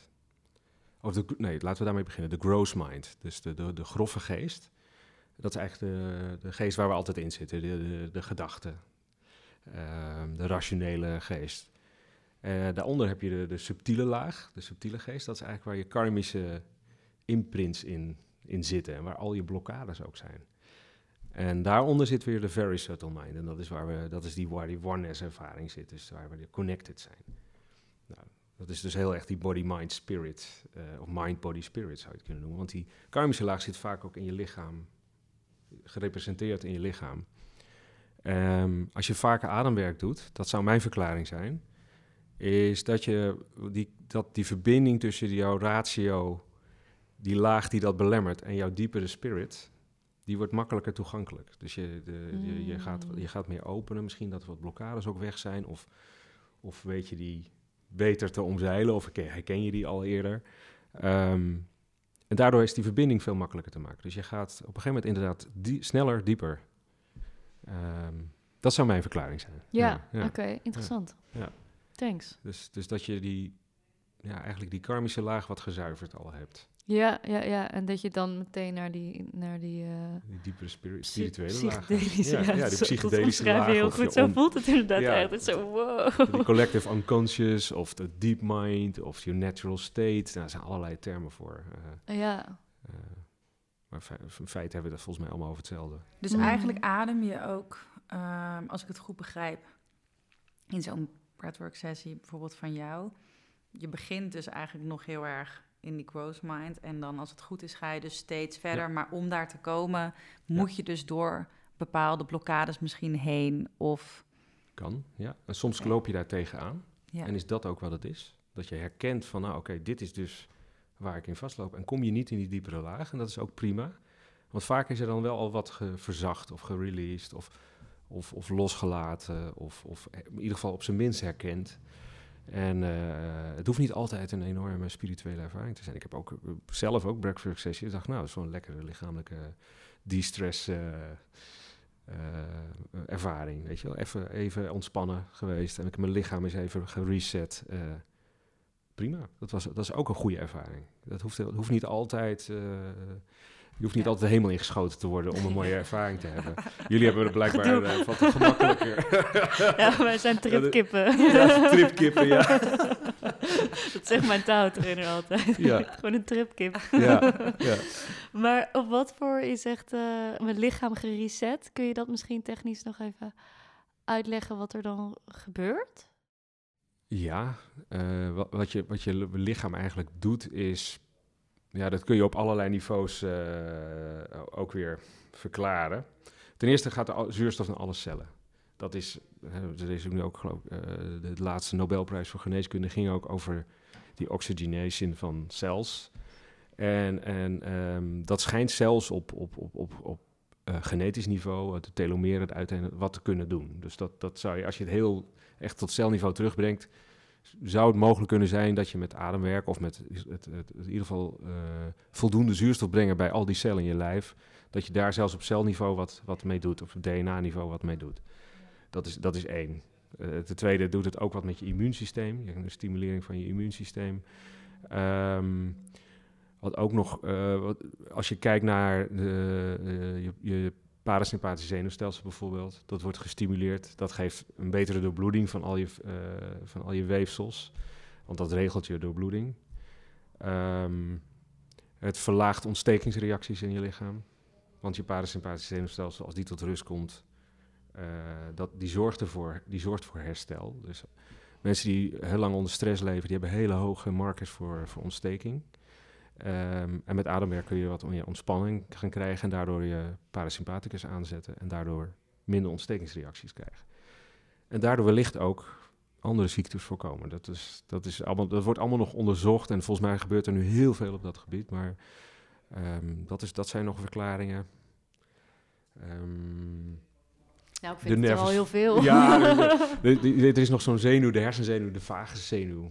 A: Of de, nee, laten we daarmee beginnen. De gross mind, dus de, de, de grove geest. Dat is eigenlijk de, de geest waar we altijd in zitten, de, de, de gedachten. Ehm, de rationele geest. Eh, daaronder heb je de, subtiele laag, de subtiele geest. Dat is eigenlijk waar je karmische imprints in, in zitten en waar al je blokkades ook zijn. En daaronder zit weer de very subtle mind. En dat is, waar we, dat is die, waar die oneness ervaring zit, dus waar we connected zijn. Nou, dat is dus heel echt die body-mind-spirit, eh, of mind-body-spirit zou je het kunnen noemen. Want die karmische laag zit vaak ook in je lichaam, gerepresenteerd in je lichaam. Ehm, als je vaker ademwerk doet, dat zou mijn verklaring zijn, is dat je die, dat die verbinding tussen jouw ratio, die laag die dat belemmert, en jouw diepere spirit, die wordt makkelijker toegankelijk. Dus je, de, je, je, gaat,
D: Mm.
A: je gaat meer openen, misschien dat er wat blokkades ook weg zijn, of, of weet je die beter te omzeilen, of herken, herken je die al eerder. Ehm, en daardoor is die verbinding veel makkelijker te maken. Dus je gaat op een gegeven moment inderdaad die, sneller, dieper. Ehm, dat zou mijn verklaring zijn.
D: Ja,
A: ja.
D: oké, interessant.
A: Ja.
D: Thanks.
A: Dus, dus dat je die, ja, eigenlijk die karmische laag wat gezuiverd al hebt.
D: Ja, ja, ja. En dat je dan meteen naar die, naar die eh,
A: Die diepere spiri- spirituele laag.
D: psychedelische,
A: Ja, ja, die psychedelische laag.
D: heel goed. Zo voelt het inderdaad
A: Ja.
D: echt. Het is zo, wow.
A: Die collective unconscious of de deep mind of your natural state. Nou, daar zijn allerlei termen voor. eh,
D: Ja,
A: eh, maar in feite hebben we dat volgens mij allemaal over hetzelfde.
C: Dus
D: Mm.
C: eigenlijk adem je ook, ehm, als ik het goed begrijp, in zo'n breathwork sessie bijvoorbeeld van jou. Je begint dus eigenlijk nog heel erg in die growth mind. En dan als het goed is ga je dus steeds verder. Maar om daar te komen moet je dus door bepaalde blokkades misschien heen. Of
A: Kan, ja. En soms loop je daar tegenaan.
C: ja.
A: En is dat ook wat het is? Dat je herkent van, nou oké, dit is dus waar ik in vastloop. En kom je niet in die diepere laag, en dat is ook prima. Want vaak is er dan wel al wat verzacht of gereleased of, of, of losgelaten. Of, of in ieder geval op zijn minst herkend. En eh, het hoeft niet altijd een enorme spirituele ervaring te zijn. Ik heb ook eh, zelf ook breakfast sessies. Ik dacht, nou, dat is wel een lekkere lichamelijke de-stress eh, ervaring. Weet je wel, even, even ontspannen geweest. En ik mijn lichaam eens even gereset. Prima, dat, was, dat is ook een goede ervaring. Dat hoeft, dat hoeft niet altijd... eh, je hoeft niet
C: Ja.
A: altijd helemaal ingeschoten te worden om een mooie ervaring te hebben. Jullie hebben het blijkbaar
D: Gedoe.
A: eh, wat gemakkelijker.
D: ja wij zijn tripkippen.
A: ja, tripkippen, ja.
D: dat zegt mijn touwtrainer altijd.
A: Ja.
D: Gewoon een tripkip.
A: ja, ja.
D: Maar op wat voor, je zegt, eh, mijn lichaam gereset. Kun je dat misschien technisch nog even uitleggen wat er dan gebeurt?
A: Ja, eh, wat, je, wat je li- lichaam eigenlijk doet is... Ja, dat kun je op allerlei niveaus eh, ook weer verklaren. Ten eerste gaat de zuurstof naar alle cellen. Dat is, er is nu ook geloof ik, eh, de laatste Nobelprijs voor geneeskunde ging ook over die oxygenation van cells. En, en ehm, dat schijnt zelfs op, op, op, op, op genetisch niveau, de telomeren, het uiteindelijk, wat te kunnen doen. Dus dat, dat zou je, als je het heel echt tot celniveau terugbrengt, zou het mogelijk kunnen zijn dat je met ademwerk of met het, het, in ieder geval eh, voldoende zuurstof brengen bij al die cellen in je lijf, dat je daar zelfs op celniveau wat, wat mee doet, of op DNA-niveau wat mee doet. Dat is, dat is één. Eh, ten tweede doet het ook wat met je immuunsysteem, je- een stimulering van je immuunsysteem. Ehm, wat ook nog, eh, als je kijkt naar de, je, je parasympathische zenuwstelsel bijvoorbeeld, dat wordt gestimuleerd. Dat geeft een betere doorbloeding van al je, eh, van al je weefsels, want dat regelt je doorbloeding. Ehm, het verlaagt ontstekingsreacties in je lichaam, want je parasympathische zenuwstelsel, als die tot rust komt, eh, dat, die, zorgt ervoor, die zorgt voor herstel. Dus mensen die heel lang onder stress leven, die hebben hele hoge markers voor, voor ontsteking. Ehm, en met ademwerk kun je wat meer ontspanning gaan krijgen en daardoor je parasympathicus aanzetten en daardoor minder ontstekingsreacties krijgen. En daardoor wellicht ook andere ziektes voorkomen. Dat, is, dat, is allemaal, dat wordt allemaal nog onderzocht en volgens mij gebeurt er nu heel veel op dat gebied, maar ehm, dat, is, dat zijn nog verklaringen. Ehm,
D: Nou, ik vind het al
A: nervus-
D: heel veel.
A: ja, er- er- er is nog zo'n zenuw, de hersenzenuw, de vaguszenuw.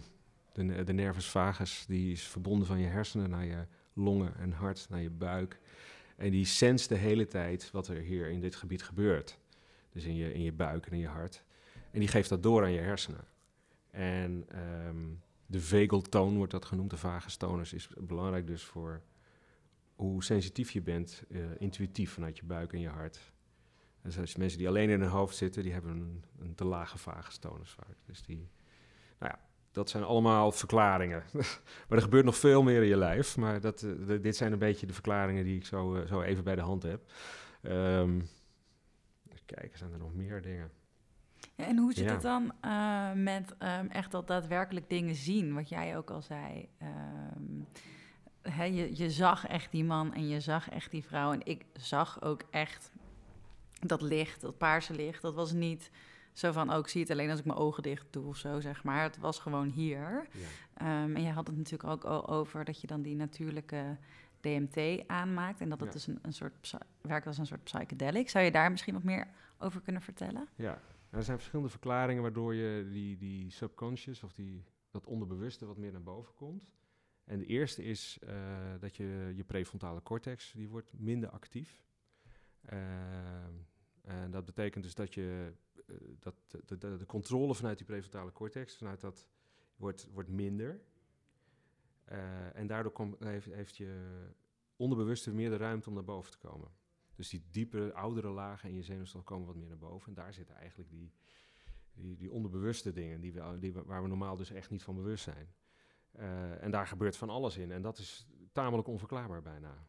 A: De, de nervus vagus, die is verbonden van je hersenen naar je longen en hart, naar je buik. En die senst de hele tijd wat er hier in dit gebied gebeurt. Dus in je, in je buik en in je hart. En die geeft dat door aan je hersenen. En ehm, de vagal tone wordt dat genoemd, de vagus tonus, is belangrijk dus voor hoe sensitief je bent, eh, intuïtief vanuit je buik en je hart. Dus als mensen die alleen in hun hoofd zitten, die hebben een, een te lage vagus tonus vaak. Dus die, nou ja, dat zijn allemaal verklaringen. maar er gebeurt nog veel meer in je lijf. Maar dat, eh, de- dit zijn een beetje de verklaringen die ik zo, eh, zo even bij de hand heb. Ehm even kijken, zijn er nog meer dingen?
C: Ja, en hoe zit
A: Ja.
C: het dan eh, met ehm, echt dat daadwerkelijk dingen zien? Wat jij ook al zei. ehm, hè, je, je zag echt die man en je zag echt die vrouw. En ik zag ook echt dat licht, dat paarse licht. Dat was niet zo van, oh, ik zie het alleen als ik mijn ogen dicht doe of zo, zeg maar. Het was gewoon hier.
A: Ja.
C: Ehm, en je had het natuurlijk ook al over dat je dan die natuurlijke DMT aanmaakt. En dat het
A: Ja.
C: dus een, een soort werkt als een soort psychedelic. Zou je daar misschien wat meer over kunnen vertellen?
A: Ja, er zijn verschillende verklaringen waardoor je die, die subconscious of die, dat onderbewuste wat meer naar boven komt. En de eerste is eh, dat je je prefrontale cortex die wordt minder actief. Ehm, en dat betekent dus dat je dat de, de, de controle vanuit die prefrontale cortex, vanuit dat wordt, wordt minder. Eh, en daardoor heeft, heeft je onderbewuste meer de ruimte om naar boven te komen. Dus die diepere, oudere lagen in je zenuwstelsel komen wat meer naar boven. En daar zitten eigenlijk die, die, die onderbewuste dingen die we, die waar we normaal dus echt niet van bewust zijn. Eh, en daar gebeurt van alles in. En dat is tamelijk onverklaarbaar bijna.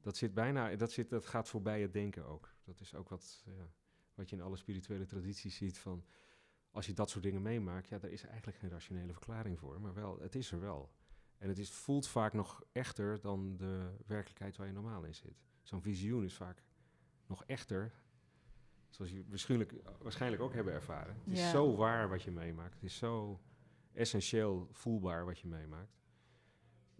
A: Dat, zit bijna, dat, zit, dat gaat voorbij het denken ook. Dat is ook wat, ja, wat je in alle spirituele tradities ziet van... Als je dat soort dingen meemaakt, ja, daar is eigenlijk geen rationele verklaring voor. Maar wel, het is er wel. En het is, voelt vaak nog echter dan de werkelijkheid waar je normaal in zit. Zo'n visioen is vaak nog echter, zoals je waarschijnlijk, waarschijnlijk ook hebben ervaren. Het is
D: Ja.
A: zo waar wat je meemaakt. Het is zo essentieel voelbaar wat je meemaakt.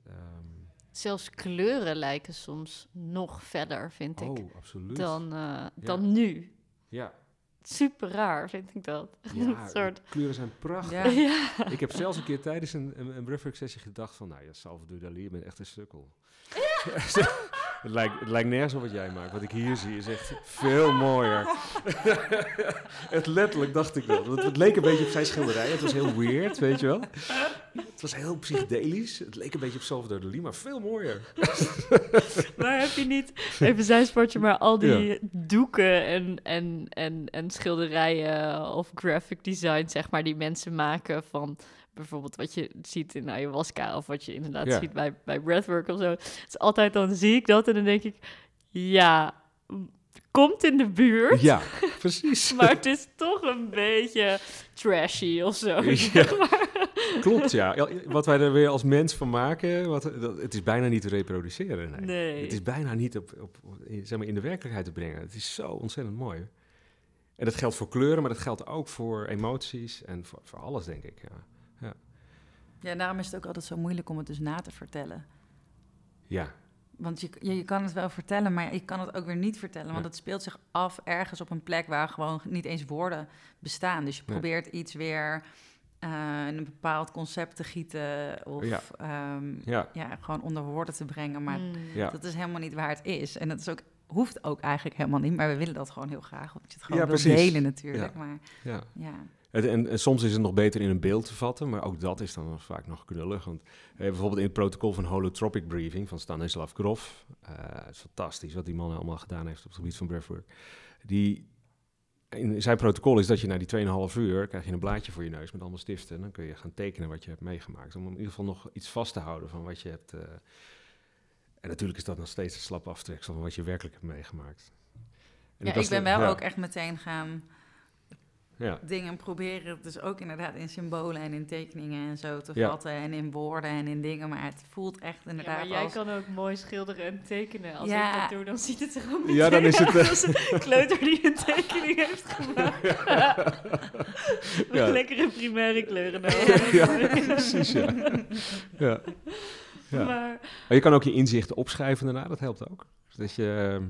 A: Ehm,
D: Zelfs kleuren lijken soms nog verder, vind ik,
A: oh, absoluut.
D: dan, eh, dan nu.
A: Ja,
D: Super raar, vind ik dat.
A: ja
D: een soort...
A: de kleuren zijn prachtig.
C: Ja.
D: Ja.
A: Ik heb zelfs een keer tijdens een, een, een breathwork sessie gedacht van... Nou ja, Salvador Dali, je bent echt een sukkel. het, lijkt, het lijkt nergens op wat jij maakt. Wat ik hier zie is echt veel mooier. het letterlijk dacht ik dat. Want het leek een beetje op zijn schilderij. Het was heel weird, weet je wel. Het was heel psychedelisch. Het leek een beetje op Salvador Dali, maar veel mooier.
D: Maar heb je niet, even zijsportje, maar al die doeken en, en, en, en schilderijen of graphic design, zeg maar, die mensen maken van bijvoorbeeld wat je ziet in ayahuasca of wat je inderdaad
A: Ja.
D: ziet bij, bij breathwork of zo. Het is altijd, dan zie ik dat en dan denk ik, ja, komt in de buurt,
A: Ja, precies.
D: maar het is toch een beetje trashy of zo.
A: Ja. Klopt, ja. Wat wij er weer als mens van maken, wat, dat, het is bijna niet te reproduceren. Nee.
D: Nee.
A: Het is bijna niet op, op, in- zeg maar in de werkelijkheid te brengen. Het is zo ontzettend mooi. En dat geldt voor kleuren, maar dat geldt ook voor emoties en voor, voor alles, denk ik. Ja.
C: Ja, daarom is het ook altijd zo moeilijk om het dus na te vertellen.
A: ja,
C: Want je, je, je kan het wel vertellen, maar je kan het ook weer niet vertellen. Want
A: Ja.
C: het speelt zich af ergens op een plek waar gewoon niet eens woorden bestaan. Dus je
A: Ja.
C: probeert iets weer eh, in een bepaald concept te gieten. Of
A: Ja.
C: ehm,
A: ja,
C: ja, gewoon onder woorden te brengen. Maar
D: Mm.
A: ja.
C: dat is helemaal niet waar het is. En dat is ook, hoeft ook eigenlijk helemaal niet. Maar we willen dat gewoon heel graag. Omdat je het gewoon
A: Ja,
C: wil delen natuurlijk. Maar
A: ja.
C: ja.
A: En, en, en soms is het nog beter in een beeld te vatten, maar ook dat is dan vaak nog knullig. Want eh, bijvoorbeeld in het protocol van holotropic breathing van Stanislav Grof, eh, het is fantastisch wat die man allemaal gedaan heeft op het gebied van breathwork. Die, in zijn protocol is dat je na die 2,5 uur krijg je een blaadje voor je neus met allemaal stiften. En dan kun je gaan tekenen wat je hebt meegemaakt. Om in ieder geval nog iets vast te houden van wat je hebt. eh, en natuurlijk is dat nog steeds een slap aftreksel van wat je werkelijk hebt meegemaakt. En
C: Ja, ik ben wel
A: ja.
C: ook echt meteen gaan
A: Ja.
C: dingen proberen dus ook inderdaad in symbolen en in tekeningen en zo te
A: Ja.
C: vatten. En in woorden en in dingen. Maar het voelt echt
D: Ja,
C: inderdaad
D: maar jij
C: als...
D: kan ook mooi schilderen en tekenen. Als
C: Ja.
D: ik dat doe, dan ziet het er ook
A: Ja, dan is het, eh,
D: als een kleuter die een tekening heeft gemaakt. Met
A: Ja.
D: lekkere primaire kleuren. nou.
A: ja, precies, ja. ja. Ja.
D: Maar
A: Maar je kan ook je inzichten opschrijven daarna, dat helpt ook. Dus dat je, ehm,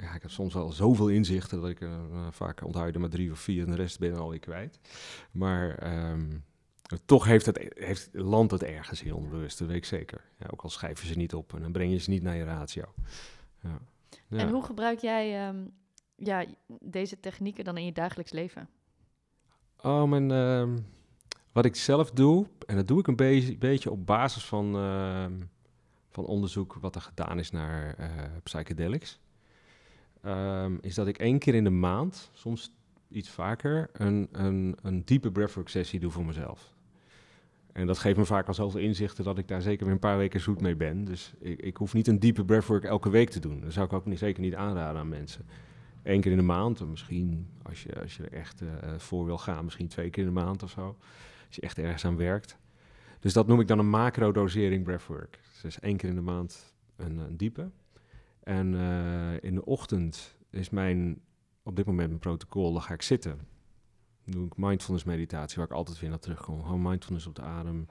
A: ja, ik heb soms wel zoveel inzichten dat ik eh, vaak onthoud je er maar drie of vier en de rest ben ik alweer kwijt. Maar ehm, toch heeft het, heeft, landt het ergens in onbewust, dat weet ik zeker. Ja, ook al schrijf je ze niet op en dan breng je ze niet naar je ratio. Ja. Ja.
D: En hoe gebruik jij ehm, ja, deze technieken dan in je dagelijks leven?
A: Oh, mijn, ehm, wat ik zelf doe, en dat doe ik een beetje, beetje op basis van, van onderzoek wat er gedaan is naar eh, psychedelics, ehm, is dat ik één keer in de maand, soms iets vaker, een, een, een diepe breathwork sessie doe voor mezelf. En dat geeft me vaak al zoveel inzichten dat ik daar zeker weer een paar weken zoet mee ben. Dus ik, ik hoef niet een diepe breathwork elke week te doen. Dat zou ik ook niet, zeker niet aanraden aan mensen. Eén keer in de maand, of misschien als je, als je er echt eh, voor wil gaan, misschien twee keer in de maand of zo. Als je echt ergens aan werkt. Dus dat noem ik dan een macro-dosering breathwork. Dus één keer in de maand een, een diepe. En eh, in de ochtend is mijn, op dit moment mijn protocol, dan ga ik zitten. Dan doe ik mindfulness meditatie, waar ik altijd weer naar terugkom. Gewoon mindfulness op de adem.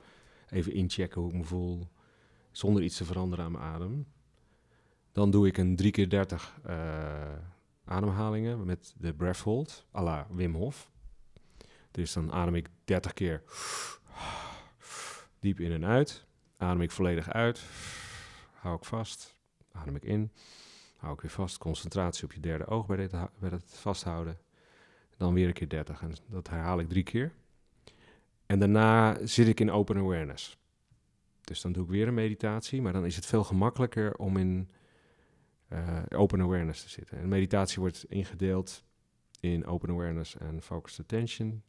A: Even inchecken hoe ik me voel. Zonder iets te veranderen aan mijn adem. Dan doe ik een 3 keer 30 eh, ademhalingen met de breath hold, à la Wim Hof. Dus dan adem ik 30 keer diep in en uit. Adem ik volledig uit. Hou ik vast. Adem ik in. Hou ik weer vast. Concentratie op je derde oog bij, dit, bij het vasthouden. Dan weer een keer 30. En dat herhaal ik drie keer. En daarna zit ik in open awareness. Dus dan doe ik weer een meditatie. Maar dan is het veel gemakkelijker om in eh, open awareness te zitten. En meditatie wordt ingedeeld in open awareness en focused attention.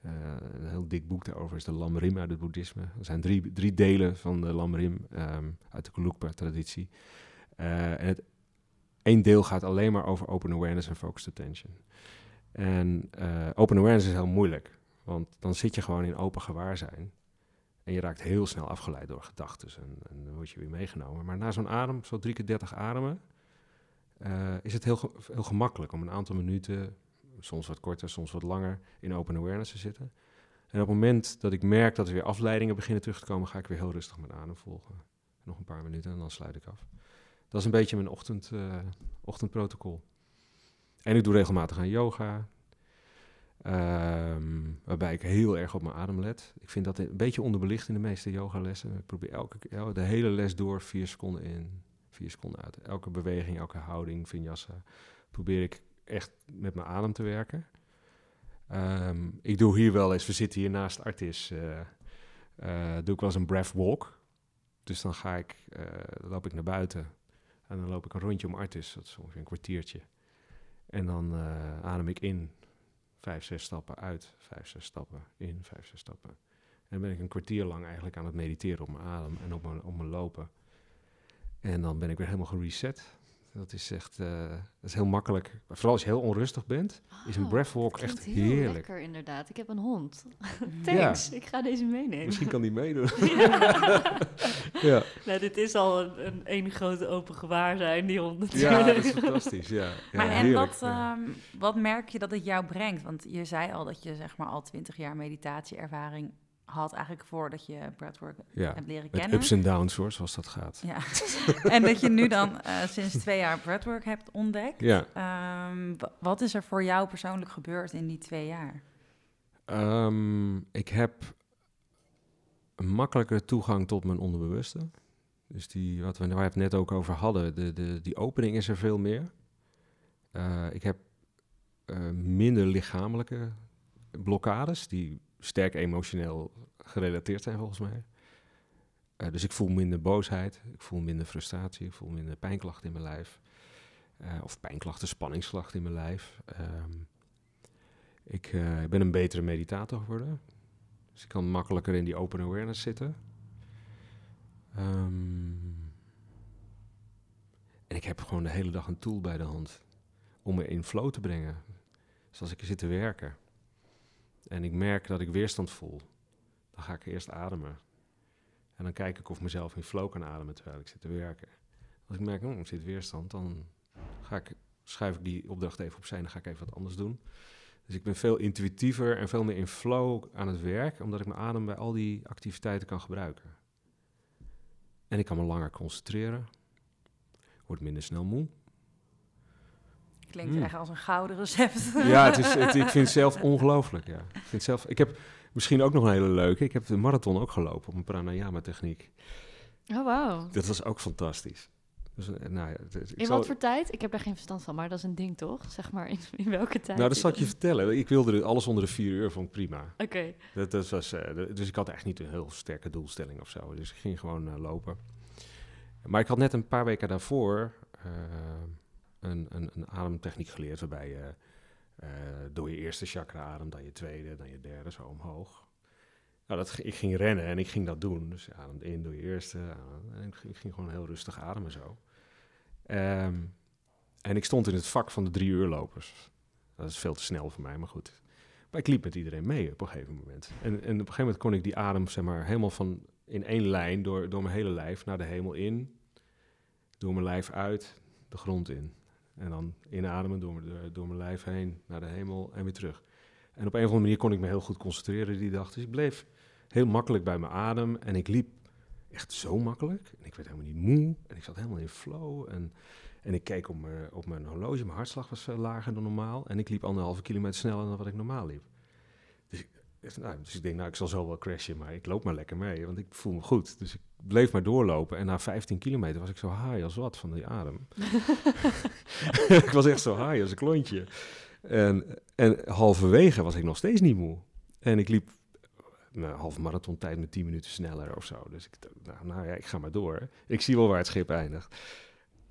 A: Eh, een heel dik boek daarover is de Lamrim uit het boeddhisme. Er zijn drie, drie delen van de Lamrim ehm, uit de Gelugpa-traditie. Eh, en het één deel gaat alleen maar over open awareness en focused attention. En eh, open awareness is heel moeilijk, want dan zit je gewoon in open gewaarzijn. En je raakt heel snel afgeleid door gedachten en, en dan word je weer meegenomen. Maar na zo'n adem, zo drie keer dertig ademen, eh, is het heel, heel gemakkelijk om een aantal minuten, soms wat korter, soms wat langer, in open awareness te zitten. En op het moment dat ik merk dat er weer afleidingen beginnen terug te komen, ga ik weer heel rustig mijn adem volgen. Nog een paar minuten en dan sluit ik af. Dat is een beetje mijn ochtend, eh, ochtendprotocol. En ik doe regelmatig aan yoga. ehm, waarbij ik heel erg op mijn adem let. Ik vind dat een beetje onderbelicht in de meeste yogalessen. Ik probeer elke, el- de hele les door vier seconden in, vier seconden uit. Elke beweging, elke houding, vinyasa, probeer ik echt met mijn adem te werken. Ehm, ik doe hier wel eens, we zitten hier naast Artis, eh, doe ik wel eens een breath walk. Dus dan ga ik, loop ik naar buiten en dan loop ik een rondje om Artis, dat is ongeveer een kwartiertje. En dan eh, adem ik in, vijf, zes stappen uit, vijf, zes stappen in, vijf, zes stappen. En dan ben ik een kwartier lang eigenlijk aan het mediteren op mijn adem en op mijn, op mijn lopen. En dan ben ik weer helemaal gereset. Dat is echt, eh, dat is heel makkelijk. Vooral als je heel onrustig bent, is een
D: Oh,
A: breathwalk echt
D: heel
A: heerlijk.
D: lekker inderdaad. Ik heb een hond.
A: Ja.
D: Thanks, ik ga deze meenemen.
A: Misschien kan die meedoen.
D: Ja.
A: ja.
D: nou, dit is al een, een één grote open gewaarzijn, die hond
A: ja,
D: natuurlijk.
A: dat is fantastisch. Ja.
C: Maar
A: ja,
C: en wat,
A: ja.
C: ehm, wat merk je dat het jou brengt? Want je zei al dat je zeg maar al twintig jaar meditatieervaring had eigenlijk voordat je breathwork
A: ja.
C: hebt leren
A: Met
C: kennen.
A: ups en downs hoor, zoals dat gaat.
C: Ja. en dat je nu dan eh, sinds twee jaar breathwork hebt ontdekt.
A: Ja.
C: Ehm, wa- wat is er voor jou persoonlijk gebeurd in die twee jaar?
A: Ehm, ik heb een makkelijkere toegang tot mijn onderbewuste. Dus die, wat we, waar we het net ook over hadden, de, de, die opening is er veel meer. Eh, ik heb eh, minder lichamelijke blokkades, die sterk emotioneel gerelateerd zijn volgens mij. Eh, dus ik voel minder boosheid, ik voel minder frustratie, ik voel minder pijnklachten in mijn lijf. Eh, of pijnklachten, spanningsklachten in mijn lijf. Ehm, ik eh, ben een betere meditator geworden. Dus ik kan makkelijker in die open awareness zitten. Ehm, en ik heb gewoon de hele dag een tool bij de hand om me in flow te brengen. Dus als ik zit te werken, en ik merk dat ik weerstand voel, dan ga ik eerst ademen. En dan kijk ik of mezelf in flow kan ademen terwijl ik zit te werken. Als ik merk, oh, er zit weerstand, dan ga ik, schuif ik die opdracht even opzij en dan ga ik even wat anders doen. Dus ik ben veel intuïtiever en veel meer in flow aan het werk, omdat ik mijn adem bij al die activiteiten kan gebruiken. En ik kan me langer concentreren, word minder snel moe.
C: Klinkt
A: Mm.
C: echt als een gouden recept.
A: Ja, het is, het, ik vind het zelf ongelooflijk. Ja. Ik, vind zelf, ik heb misschien ook nog een hele leuke. Ik heb de marathon ook gelopen op een pranayama-techniek.
D: Oh, wauw.
A: Dat was ook fantastisch. Dus, eh, nou, ja, ik
D: In
A: zal-
D: wat voor tijd? Ik heb daar geen verstand van, maar dat is een ding toch? Zeg maar, in, in welke tijd?
A: nou, dat zal ik je vertellen. Ik wilde alles onder de vier uur, vond ik prima.
D: Oké.
A: Dat, dat was, eh, dus ik had echt niet een heel sterke doelstelling of zo. Dus ik ging gewoon eh, lopen. Maar ik had net een paar weken daarvoor een, een, een ademtechniek geleerd... waarbij je eh, door je eerste chakra ademt, dan je tweede, dan je derde, zo omhoog. Nou, dat, ik ging rennen en ik ging dat doen. Dus je ademt in door je eerste. en ik, ging- ik ging gewoon heel rustig ademen zo. Ehm, en ik stond in het vak van de drie uurlopers. Dat is veel te snel voor mij, maar goed. Maar ik liep met iedereen mee op een gegeven moment. En, en op een gegeven moment kon ik die adem zeg maar, helemaal van in één lijn door, door mijn hele lijf naar de hemel in. Door mijn lijf uit, de grond in. En dan inademen door, mijn- door, mijn lijf heen naar de hemel en weer terug. En op een of andere manier kon ik me heel goed concentreren die dag. Dus ik bleef heel makkelijk bij mijn adem. En ik liep echt zo makkelijk. En ik werd helemaal niet moe. En ik zat helemaal in flow. En, en ik keek op mijn, op mijn horloge. Mijn hartslag was veel lager dan normaal. En ik liep anderhalve kilometer sneller dan wat ik normaal liep. Dus, nou, dus ik denk, nou, ik zal zo wel crashen, maar ik loop maar lekker mee, want ik voel me goed. Dus ik bleef maar doorlopen en na 15 kilometer was ik zo high als wat van die adem. ik was echt zo high als een klontje. En, en halverwege was ik nog steeds niet moe. En ik liep mijn halve marathon tijd met 10 minuten sneller of zo. Dus ik dacht, nou, nou ja, ik ga maar door. Ik zie wel waar het schip eindigt.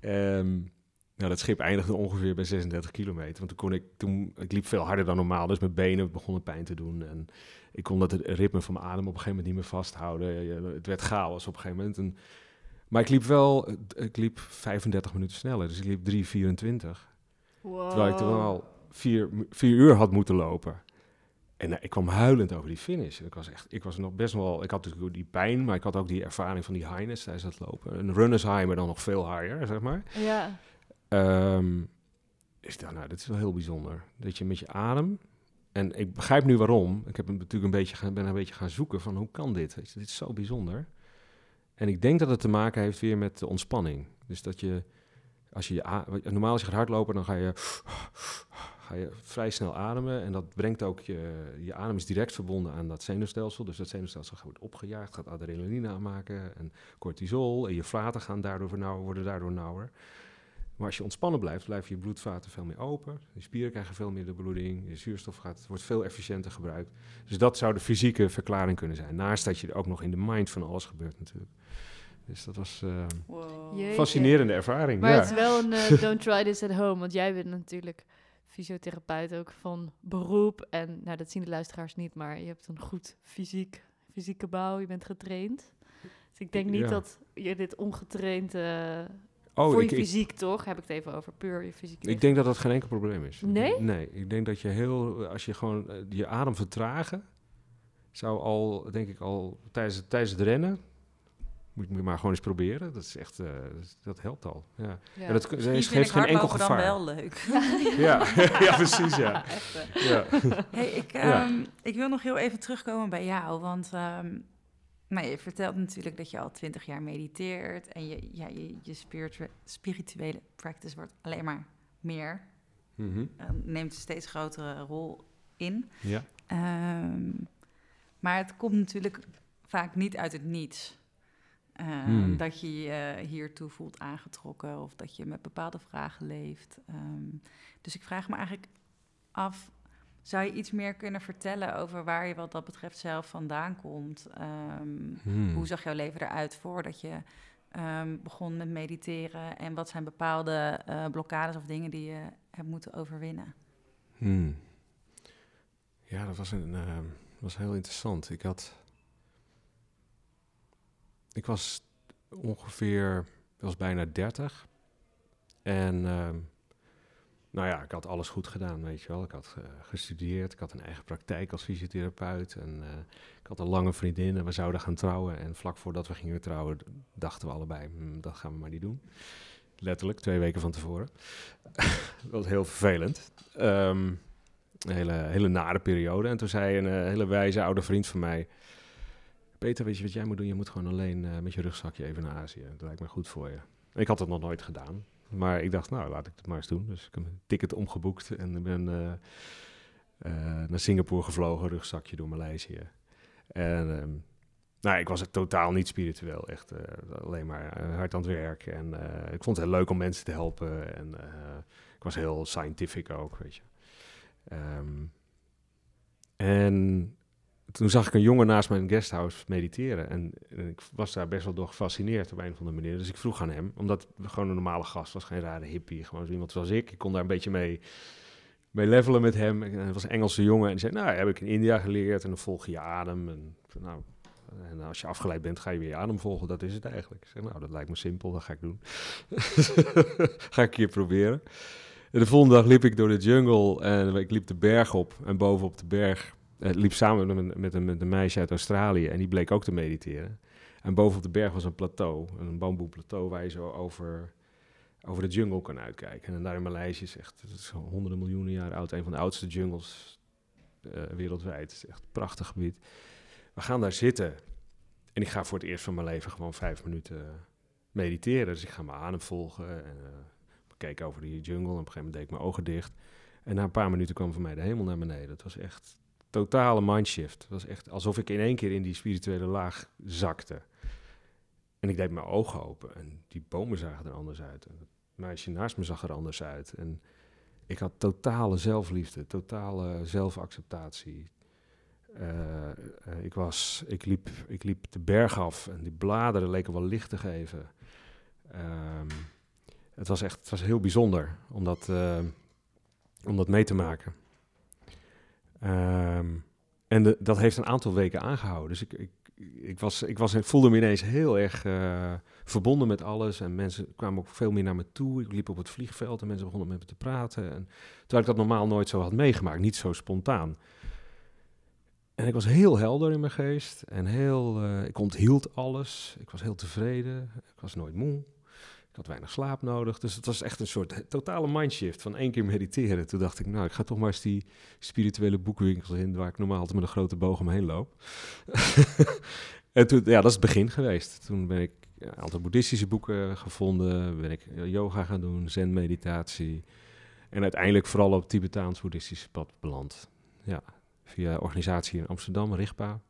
A: Ehm, nou, dat schip eindigde ongeveer bij 36 kilometer. Want toen kon ik, toen, ik liep veel harder dan normaal, dus mijn benen begonnen pijn te doen. En ik kon dat het ritme van mijn adem op een gegeven moment niet meer vasthouden. Het werd chaos op een gegeven moment. En, maar ik liep wel, ik liep 35 minuten sneller. Dus ik liep 3,24.
D: Wow.
A: Terwijl ik er wel vier, vier uur had moeten lopen. En eh, ik kwam huilend over die finish. Ik was echt, ik was nog best wel, ik had natuurlijk die pijn, maar ik had ook die ervaring van die highness tijdens het lopen. Een runners high, maar dan nog veel higher, zeg maar.
D: Ja.
A: Is dat, nou, dat is wel heel bijzonder. Dat je met je adem. En ik begrijp nu waarom. Ik heb natuurlijk een beetje ben een beetje gaan zoeken van hoe kan dit? Dit is zo bijzonder. En ik denk dat het te maken heeft weer met de ontspanning. Dus dat je, als je, je normaal als je gaat hardlopen, dan ga je, ga je vrij snel ademen. En dat brengt ook je, je adem is direct verbonden aan dat zenuwstelsel. Dus dat zenuwstelsel wordt opgejaagd, gaat adrenaline aanmaken en cortisol. En je vaten gaan daardoor worden daardoor nauwer. Maar als je ontspannen blijft, blijven je bloedvaten veel meer open. Je spieren krijgen veel meer de bloeding. Je zuurstof gaat, wordt veel efficiënter gebruikt. Dus dat zou de fysieke verklaring kunnen zijn. Naast dat je er ook nog in de mind van alles gebeurt natuurlijk. Dus dat was eh
C: Wow.
D: Jeetje.
A: fascinerende ervaring.
D: Maar
A: ja.
D: het is wel een eh, don't try this at home, want jij bent natuurlijk fysiotherapeut ook van beroep. En nou, dat zien de luisteraars niet, maar je hebt een goed fysiek, fysieke bouw, je bent getraind. Dus ik denk niet
A: Ja.
D: dat je dit ongetraind, eh,
A: oh,
D: voor
A: ik,
D: je
A: ik,
D: fysiek toch, heb ik het even over, puur je fysiek.
A: ik denk dat dat geen enkel probleem is.
D: Nee?
A: Nee, ik denk dat je heel, als je gewoon eh, je adem vertragen, zou al, denk ik al, tijdens, het- tijdens het rennen, moet je maar gewoon eens proberen. Dat is echt, eh, dat, dat helpt al. Ja.
D: Ja.
A: En dat geeft
C: ik
A: geen enkel
C: hardlopen dan
A: gevaar.
C: wel leuk.
A: Ja, ja precies, ja.
C: Echt,
A: ja.
C: Hey, ik,
A: Ja.
C: ehm, ik wil nog heel even terugkomen bij jou, want ehm, nou, je vertelt natuurlijk dat je al twintig jaar mediteert en je, ja, je, je spiritu- spirituele practice wordt alleen maar meer, eh, neemt een steeds grotere rol in.
A: ja.
C: Ehm, maar het komt natuurlijk vaak niet uit het niets. Eh,
A: Hmm.
C: Dat je je hiertoe voelt aangetrokken of dat je met bepaalde vragen leeft. Ehm, dus ik vraag me eigenlijk af, zou je iets meer kunnen vertellen over waar je wat dat betreft zelf vandaan komt? Ehm,
A: Hmm.
C: Hoe zag jouw leven eruit voordat je ehm, begon met mediteren? En wat zijn bepaalde eh, blokkades of dingen die je hebt moeten overwinnen?
A: Hmm. Ja, dat was, een, eh, was heel interessant. Ik had. Ik was ongeveer. Ik was bijna 30. En. ehm, nou ja, ik had alles goed gedaan, weet je wel. Ik had eh, gestudeerd, ik had een eigen praktijk als fysiotherapeut. En eh, ik had een lange vriendin en we zouden gaan trouwen. En vlak voordat we gingen trouwen, dachten we allebei, "Hmm, dat gaan we maar niet doen. Letterlijk, twee weken van tevoren. dat was heel vervelend. Ehm, een hele, hele nare periode. En toen zei een eh, hele wijze oude vriend van mij... Peter, weet je wat jij moet doen? Je moet gewoon alleen met je rugzakje even naar Azië. Dat lijkt me goed voor je. Ik had het nog nooit gedaan. Maar ik dacht, nou, laat ik het maar eens doen. Dus ik heb een ticket omgeboekt en ben eh, eh, naar Singapore gevlogen, rugzakje door Maleisië. En ehm, nou, ik was het totaal niet spiritueel. Echt eh, alleen maar hard aan het werk. En ik vond het heel leuk om mensen te helpen. En ik was heel scientific ook, weet je. Ehm, en toen zag ik een jongen naast mijn guesthouse mediteren. En, ik was daar best wel door gefascineerd op een of andere manier. Dus ik vroeg aan hem, omdat gewoon een normale gast was, geen rare hippie, gewoon zo iemand zoals ik. Ik kon daar een beetje mee, mee levelen met hem. En was een Engelse jongen en die zei, nou, heb ik in India geleerd en dan volg je adem. En, zei, nou, en als je afgeleid bent, ga je weer je adem volgen. Dat is het eigenlijk. Ik zeg, nou, dat lijkt me simpel, dat ga ik doen. ga ik keer proberen. En de volgende dag liep ik door de jungle en ik liep de berg op. En bovenop de berg eh, liep samen met een, met, een, meisje uit Australië en die bleek ook te mediteren. En bovenop de berg was een plateau, een bamboeplateau waar je zo over, over de jungle kan uitkijken. En daar in Maleisië is echt, het is honderden miljoenen jaar oud, een van de oudste jungles eh, wereldwijd. Het is echt een prachtig gebied. We gaan daar zitten en ik ga voor het eerst van mijn leven gewoon vijf minuten mediteren. Dus ik ga mijn adem volgen en uh, keek over die jungle en op een gegeven moment deed ik mijn ogen dicht. En na een paar minuten kwam voor mij de hemel naar beneden. Het was echt totale mindshift. Het was echt alsof ik in één keer in die spirituele laag zakte. En ik deed mijn ogen open en die bomen zagen er anders uit. En het meisje naast me zag er anders uit. En ik had totale zelfliefde, totale zelfacceptatie. Uh, uh, ik, was, ik, liep, ik liep de berg af en die bladeren leken wel licht te geven. Um, het was echt het was heel bijzonder om dat, uh, om dat mee te maken. Um, en dat heeft een aantal weken aangehouden. Dus ik, ik, ik, was, ik, was, voelde me ineens heel erg uh, verbonden met alles. En mensen kwamen ook veel meer naar me toe. Ik liep op het vliegveld en mensen begonnen met me te praten. En, terwijl ik dat normaal nooit zo had meegemaakt, niet zo spontaan. En ik was heel helder in mijn geest. En heel, uh, ik onthield alles. Ik was heel tevreden. Ik was nooit moe. Ik had weinig slaap nodig. Dus het was echt een soort totale mindshift van één keer mediteren. Toen dacht ik, nou, ik ga toch maar eens die spirituele boekwinkels in... waar ik normaal altijd met een grote boog omheen loop. en toen, ja, dat is het begin geweest. Toen ben ik een aantal boeddhistische boeken gevonden. Ben ik yoga gaan doen, zen-meditatie. En uiteindelijk vooral op het Tibetaans-boeddhistische pad beland. Ja, via organisatie in Amsterdam, Rigpa.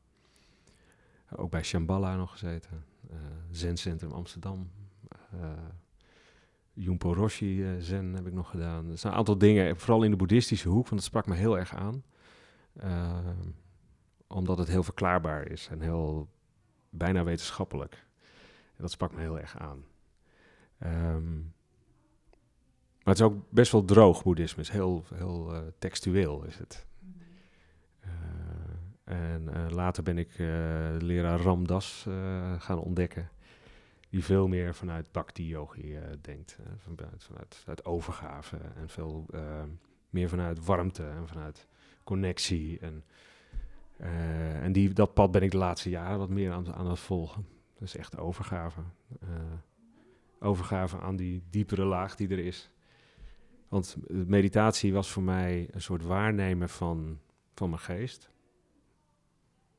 A: Ook bij Shambhala nog gezeten. Uh, Zen-centrum Amsterdam. Uh, Jumpo Roshi uh, Zen heb ik nog gedaan. Er zijn een aantal dingen, vooral in de boeddhistische hoek, want dat sprak me heel erg aan. Uh, omdat het heel verklaarbaar is en heel bijna wetenschappelijk. En dat sprak me heel erg aan. Um, maar het is ook best wel droog boeddhisme. Is heel, heel textueel is het. En later ben ik leraar Ramdas gaan ontdekken die veel meer vanuit bhakti-yogi uh, denkt. Uh, vanuit, vanuit, overgave en veel uh, meer vanuit warmte en vanuit connectie. En, en die, dat pad ben ik de laatste jaren wat meer aan, aan het volgen. Dus echt overgave. overgave aan die diepere laag die er is. Want meditatie was voor mij een soort waarnemen van, van mijn geest.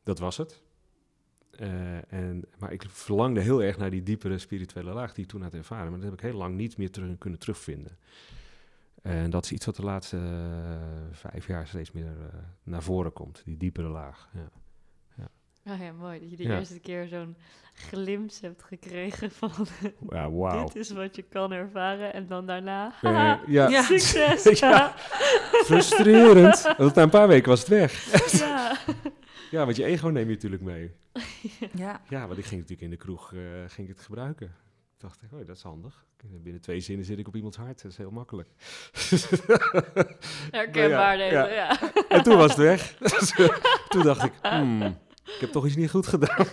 A: Dat was het. Uh, en, maar ik verlangde heel erg naar die diepere spirituele laag die ik toen had ervaren. Maar dat heb ik heel lang niet meer terug, kunnen terugvinden. En dat is iets wat de laatste uh, vijf jaar steeds meer uh, naar voren komt. Die diepere laag. Ja.
D: Ja. Oh ja, mooi. Dat je de ja. eerste keer zo'n glimp hebt gekregen van...
A: Ja, wow.
D: dit is wat je kan ervaren. En dan daarna...
A: ja. ja.
D: Succes!
A: ja. Frustrerend. Want na een paar weken was het weg.
D: ja.
A: Ja, want je ego neem je natuurlijk mee.
C: ja.
A: Ja, want ik ging natuurlijk in de kroeg uh, ging ik het gebruiken. Ik dacht, oh, dat is handig. Binnen twee zinnen zit ik op iemands hart. Dat is heel makkelijk.
D: Herkenbaar, ja, ja. ja.
A: En toen was het weg. toen dacht ik, hmm, ik heb toch iets niet goed gedaan.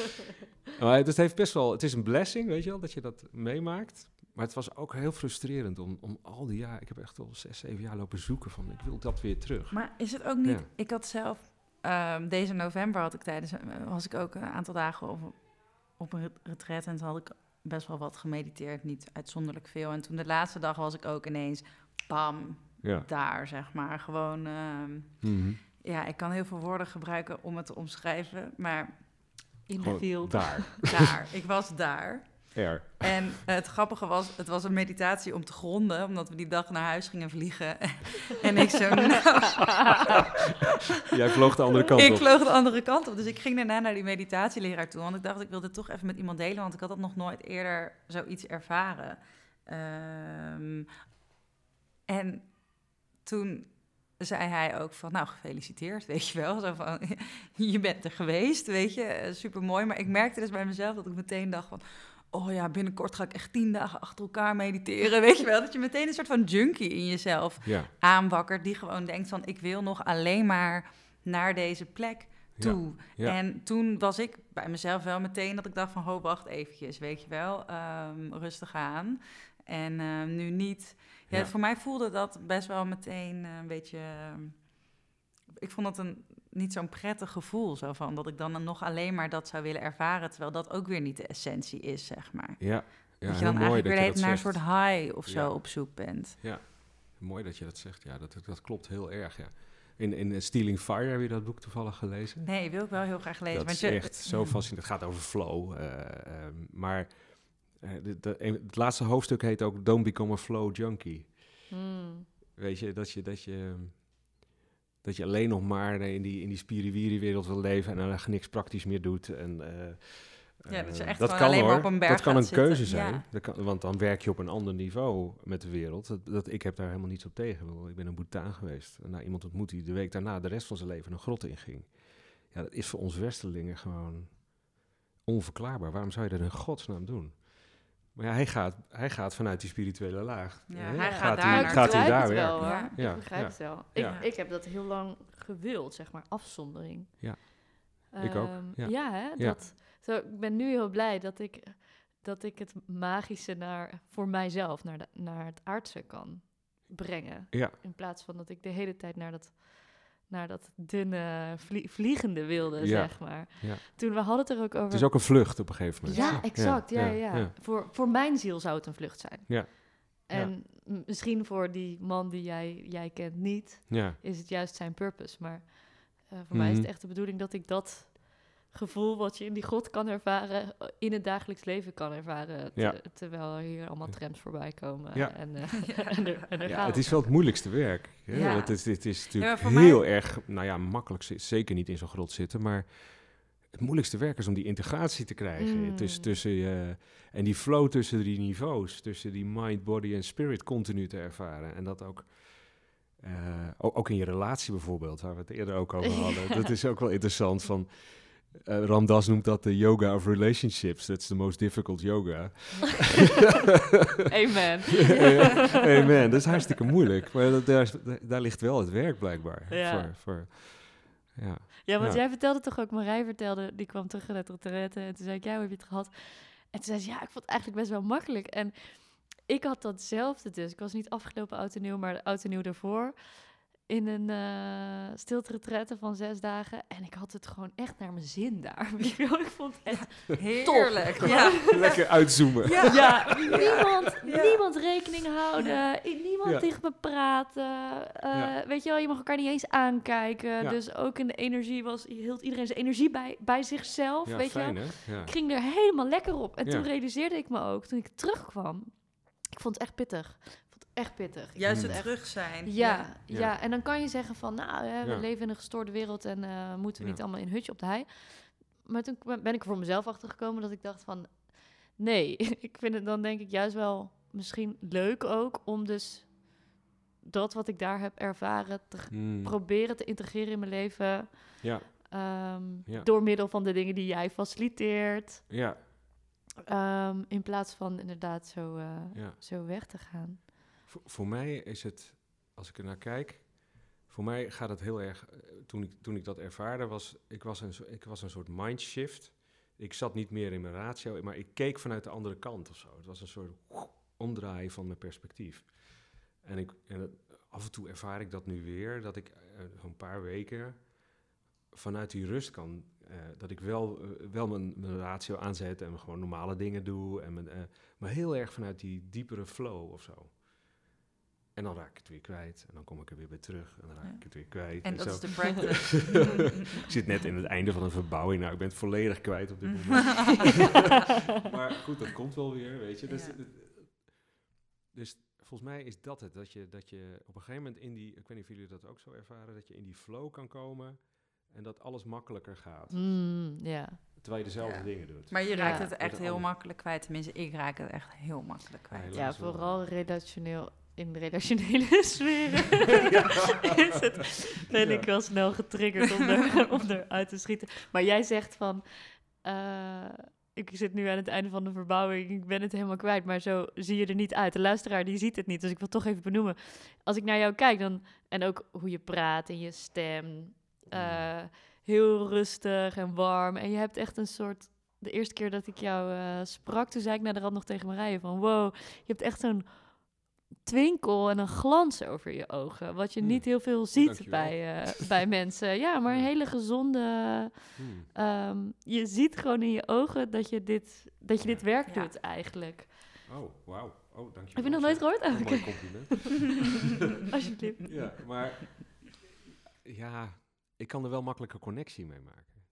A: maar het heeft best wel, het is een blessing, weet je wel, dat je dat meemaakt. Maar het was ook heel frustrerend om, om al die jaar... Ik heb echt al zes, zeven jaar lopen zoeken van... Ik wil dat weer terug.
C: Maar is het ook niet...
A: Ja.
C: Ik had zelf... ehm, deze november had ik tijdens... was ik ook een aantal dagen op, op een ret- retreat... en toen had ik best wel wat gemediteerd. Niet uitzonderlijk veel. En toen de laatste dag was ik ook ineens... Bam,
A: Ja.
C: daar, zeg maar. Gewoon... ehm,
A: Mhm.
C: Ja, ik kan heel veel woorden gebruiken om het te omschrijven... maar
D: In de field.
A: daar.
C: daar. ik was daar.
A: Er.
C: En het grappige was, het was een meditatie om te gronden, omdat we die dag naar huis gingen vliegen. en ik zo, nou,
A: Jij vloog de andere kant
C: ik
A: op.
C: vloog de andere kant op. Dus ik ging daarna naar die meditatieleraar toe, want ik dacht, ik wilde het toch even met iemand delen, want ik had dat nog nooit eerder zoiets ervaren. Ehm, en toen zei hij ook van, nou, gefeliciteerd, weet je wel. Zo van, je bent er geweest, weet je, super mooi. Maar ik merkte dus bij mezelf dat ik meteen dacht van, oh ja, binnenkort ga ik echt tien dagen achter elkaar mediteren, weet je wel. Dat je meteen een soort van junkie in jezelf
A: Ja.
C: aanwakkert, die gewoon denkt van, ik wil nog alleen maar naar deze plek toe.
A: Ja.
C: En toen was ik bij mezelf wel meteen dat ik dacht van, ho, wacht eventjes, weet je wel, ehm, rustig aan. En ehm, nu niet. Ja,
A: Ja.
C: Voor mij voelde dat best wel meteen eh, een beetje. ehm, ik vond dat een niet zo'n prettig gevoel, zo van dat ik dan nog alleen maar dat zou willen ervaren, terwijl dat ook weer niet de essentie is, zeg maar.
A: Ja. Ja,
C: dat je dan eigenlijk weer naar een soort high of zo
A: Ja.
C: op zoek bent.
A: Mooi dat je dat zegt. Ja, dat, dat klopt heel erg, ja. In, in eh, Stealing Fire, heb je dat boek toevallig gelezen?
C: Nee, wil ik wel heel graag lezen.
A: dat
C: want
A: is
C: je,
A: echt zo fascinerend. Het gaat over flow. eh, ehm, maar het laatste hoofdstuk heet ook Don't Become a Flow Junkie.
D: Hmm.
A: Weet je, dat je, dat je, dat je alleen nog maar in die, in die spiriwiri-wereld wil leven en dan niks praktisch meer doet. En, eh,
C: Ja, dat je
A: eh,
C: echt
A: dat kan
C: alleen
A: hoor.
C: op een berg
A: Dat kan een keuze zijn.
C: ja.
A: Dat kan, want dan werk je op een ander niveau met de wereld. Dat, dat, ik heb daar helemaal niets op tegen. Ik ben in Bhutan geweest. En nou, iemand ontmoet die de week daarna de rest van zijn leven een grot inging. Ja, dat is voor ons Westerlingen gewoon onverklaarbaar. Waarom zou je dat in godsnaam doen? Maar ja, hij gaat, hij gaat vanuit die spirituele laag.
C: Ja,
A: hè?
C: hij gaat daar
A: hij, gaat hij daar
D: wel,
C: Ja.
A: Ja,
D: Ik begrijp het wel.
A: Ja.
D: Ik, ik heb dat heel lang gewild, zeg maar, afzondering.
A: Ja. Ik ook,
D: Ehm,
A: ja.
D: hè? Dat, zo, ik ben nu heel blij dat ik, dat ik het magische naar, voor mijzelf, naar, de, naar het aardse kan brengen. In plaats van dat ik de hele tijd naar dat, naar dat dunne vlie- vliegende wilde,
A: Ja.
D: zeg maar.
A: Ja.
D: Toen we hadden het er ook over...
A: Het is ook een vlucht op een gegeven moment.
D: Ja, exact. Ja, ja. Voor, voor mijn ziel zou het een vlucht zijn.
A: Ja.
D: En misschien voor die man die jij, jij kent niet,
A: Ja.
D: is het juist zijn purpose. Maar eh, voor mij is het
A: Mhm.
D: echt de bedoeling dat ik dat gevoel wat je in die god kan ervaren, eh, in het dagelijks leven kan ervaren. te-
A: Ja.
D: Terwijl er hier allemaal trends voorbij komen.
A: Ja.
D: En, eh, en, er, en er
A: Ja,
D: gaan
A: het is wel het moeilijkste werk. Hè?
C: Ja.
A: Het, is, het is natuurlijk
C: Ja, voor mij-
A: heel erg, nou ja, makkelijk, zeker niet in zo'n grot zitten, maar het moeilijkste werk is om die integratie te krijgen.
D: Mm.
A: Tussen, tussen je, en die flow tussen die niveaus, tussen die mind, body en spirit continu te ervaren. En dat ook, eh, ook, ook in je relatie bijvoorbeeld, waar we het eerder ook over hadden.
D: Ja.
A: Dat is ook wel interessant van... eh, Ramdas noemt dat de yoga of relationships. That's the most difficult yoga.
D: Amen.
A: Amen. Dat is hartstikke moeilijk. Maar dat, daar, daar ligt wel het werk blijkbaar.
D: Ja.
A: Voor, voor, ja.
D: Ja, want
A: Ja.
D: jij vertelde toch ook, Marij vertelde, die kwam terug uit de retraite. En toen zei ik, ja, hoe heb je het gehad? En toen zei ze, ja, ik vond het eigenlijk best wel makkelijk. En ik had datzelfde dus. Ik was niet afgelopen oud en nieuw, maar oud en nieuw daarvoor. In een uh, stilte van zes dagen. En ik had het gewoon echt naar mijn zin daar. Ik vond het echt
C: Heerlijk. Ja.
A: Lekker uitzoomen.
C: Ja.
D: Ja, niemand,
C: Ja.
D: niemand rekening houden, niemand
A: Ja.
D: tegen me praten. eh,
A: Ja.
D: Weet je wel, je mag elkaar niet eens aankijken.
A: Ja.
D: Dus ook in de energie was, hield iedereen zijn energie bij, bij zichzelf.
A: Ja,
D: weet
A: fijn
D: je wel.
A: Ja.
D: Ik ging er helemaal lekker op. En
A: Ja.
D: toen realiseerde ik me ook, toen ik terugkwam, ik vond het echt pittig. Echt pittig.
C: Juist het
D: echt-
C: terug zijn.
D: ja, ja.
A: Ja.
D: en dan kan je zeggen van, nou, hè, we
A: Ja.
D: leven in een gestoorde wereld en eh, moeten we
A: Ja.
D: niet allemaal in een hutje op de hei. Maar toen ben- ik er voor mezelf achtergekomen dat ik dacht van, nee, ik vind het dan denk ik juist wel misschien leuk ook om dus dat wat ik daar heb ervaren te g-
A: Mm,
D: proberen te integreren in mijn leven.
A: ja,
D: ehm,
A: Ja.
D: Door middel van de dingen die jij faciliteert.
A: ja,
D: ehm, in plaats van inderdaad zo, eh,
A: ja.
D: zo weg te gaan.
A: Voor, mij is het, als ik er naar kijk, voor mij gaat het heel erg, eh, toen ik, toen ik dat ervaarde, was ik was een, ik was een soort mindshift. Ik zat niet meer in mijn ratio, maar ik keek vanuit de andere kant of zo. Het was een soort omdraaien van mijn perspectief. En, ik, en af en toe ervaar ik dat nu weer, dat ik eh, een paar weken vanuit die rust kan, eh, dat ik wel, eh, wel mijn, ratio aanzet en gewoon normale dingen doe, en mijn, eh, maar heel erg vanuit die diepere flow of zo. En dan raak ik het weer kwijt, en dan kom ik er weer bij terug, en dan raak
C: Ja.
A: ik het weer kwijt.
C: En dat
A: zo.
C: is de practice.
A: ik zit net in het einde van een verbouwing, nou, ik ben het volledig kwijt op dit moment. maar goed, dat komt wel weer, weet je. Dus,
C: Ja.
A: dus volgens mij is dat het. Dat je, dat je op een gegeven moment in die... Ik weet niet of jullie dat ook zo ervaren. Dat je in die flow kan komen en dat alles makkelijker gaat.
D: Mm, ja.
A: Terwijl je dezelfde
C: Ja.
A: dingen doet.
C: Maar je raakt
D: Ja.
C: het echt heel makkelijk kwijt. Tenminste, ik raak het echt heel makkelijk kwijt.
A: Ja,
D: ja, vooral relationeel in relationele sferen. is het, ben
A: Ja.
D: ik wel snel getriggerd om, er, om eruit te schieten. Maar jij zegt van, eh, ik zit nu aan het einde van de verbouwing, ik ben het helemaal kwijt, maar zo zie je er niet uit. De luisteraar die ziet het niet, dus ik wil toch even benoemen. Als ik naar jou kijk dan, en ook hoe je praat en je stem, eh, heel rustig en warm. En je hebt echt een soort, de eerste keer dat ik jou eh, sprak, toen zei ik naar de rand nog tegen Marije van, wow, je hebt echt zo'n twinkel en een glans over je ogen. Wat je
A: Hmm.
D: niet heel veel ziet
A: Dankjewel.
D: bij, eh, bij mensen. Ja, maar een
A: Ja.
D: hele gezonde.
A: Hmm.
D: ehm, je ziet gewoon in je ogen dat je dit, dat je dit werk
C: Ja.
D: doet eigenlijk.
A: Oh, wauw. Oh, dankjewel.
D: Heb je nog nooit gehoord? Oh,
A: compliment.
D: alsjeblieft.
A: ja, maar ja, ik kan er wel makkelijke connectie mee maken.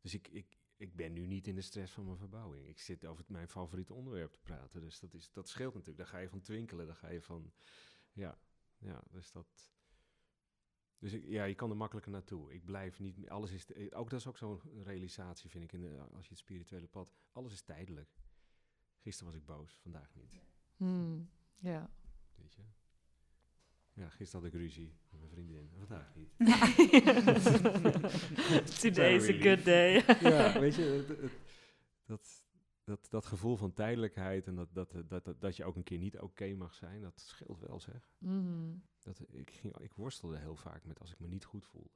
A: Dus ik, ik, ik ben nu niet in de stress van mijn verbouwing. Ik zit over mijn favoriete onderwerp te praten. Dus dat, is, dat scheelt natuurlijk. Daar ga je van twinkelen, daar ga je van... Ja, ja dus dat... Dus ik, ja, je kan er makkelijker naartoe. Ik blijf niet... meer- Alles is... ook dat is ook zo'n realisatie, vind ik, in de, als je het spirituele pad... Alles is tijdelijk. Gisteren was ik boos, vandaag niet.
D: Hmm, ja.
A: Weet je? Ja, gisteren had ik ruzie met mijn vriendin. Vandaag niet.
D: Today is a good day.
A: ja, weet je, het- het- dat, dat, dat gevoel van tijdelijkheid en dat, dat, dat, dat, dat je ook een keer niet oké mag zijn, dat scheelt wel zeg.
D: Mhm.
A: Dat, ik, ging, ik worstelde heel vaak met als ik me niet goed voelde.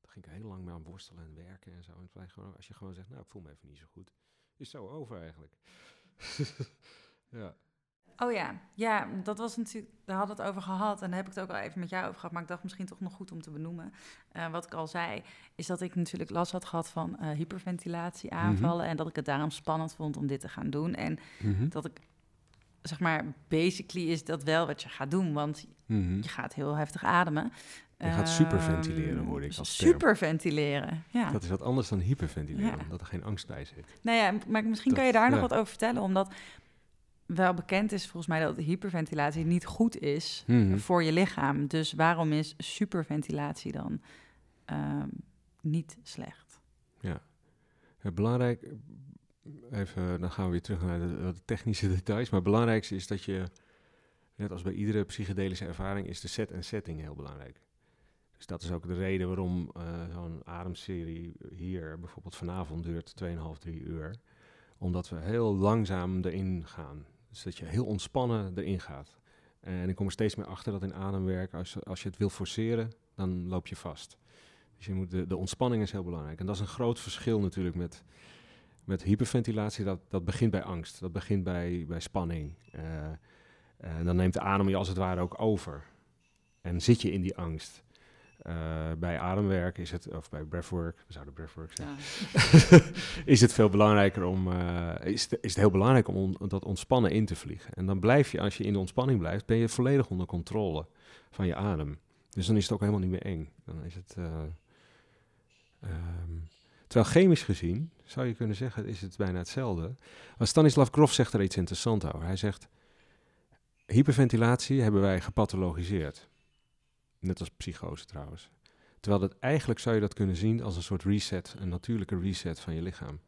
A: Dan ging ik heel lang mee aan worstelen en werken en zo. En gewoon, als je gewoon zegt, nou, ik voel me even niet zo goed, is zo over eigenlijk. ja.
C: Oh ja, ja, dat was natuurlijk, daar hadden we het over gehad en daar heb ik het ook al even met jou over gehad, maar ik dacht misschien toch nog goed om te benoemen. Eh, wat ik al zei, is dat ik natuurlijk last had gehad van eh hyperventilatieaanvallen en dat ik het daarom spannend vond om dit te gaan doen. En
A: Mhm.
C: dat ik, zeg maar, basically is dat wel wat je gaat doen, want
A: Mhm.
C: je gaat heel heftig ademen.
A: Je gaat
C: Ehm,
A: superventileren, hoorde ik als term.
C: Superventileren, ja.
A: Dat is wat anders dan hyperventileren,
C: Ja.
A: omdat er geen angst bij zit.
C: Nou ja, maar misschien
A: Dat-
C: kan je daar nog wat over vertellen, omdat wel bekend is volgens mij dat hyperventilatie niet goed is
A: Mhm.
C: voor je lichaam. Dus waarom is superventilatie dan ehm, niet slecht?
A: Het belangrijk, even, dan gaan we weer terug naar de, de technische details. Maar het belangrijkste is dat je, net als bij iedere psychedelische ervaring, is de set en setting heel belangrijk. Dus dat is ook de reden waarom eh, zo'n ademserie hier bijvoorbeeld vanavond duurt 2,5, 3 uur. Omdat we heel langzaam erin gaan. Dus dat je heel ontspannen erin gaat. En ik kom er steeds meer achter dat in ademwerk, als, als je het wil forceren, dan loop je vast. Dus je moet de, de ontspanning is heel belangrijk. En dat is een groot verschil natuurlijk met, met hyperventilatie. Dat, dat begint bij angst, dat begint bij, bij spanning. Eh, en dan neemt de adem je als het ware ook over. En zit je in die angst. Eh, bij ademwerk is het, of bij breathwork, we zouden breathwork zeggen, is het veel belangrijker om, eh, is, het, is het heel belangrijk om on- dat ontspannen in te vliegen. En dan blijf je, als je in de ontspanning blijft, ben je volledig onder controle van je adem. Dus dan is het ook helemaal niet meer eng. Dan is het, eh, ehm, terwijl chemisch gezien, zou je kunnen zeggen, is het bijna hetzelfde. Maar Stanislav Grof zegt er iets interessants over. Hij zegt, hyperventilatie hebben wij gepathologiseerd. Net als psychose trouwens. Terwijl dat eigenlijk zou je dat kunnen zien als een soort reset, een natuurlijke reset van je lichaam.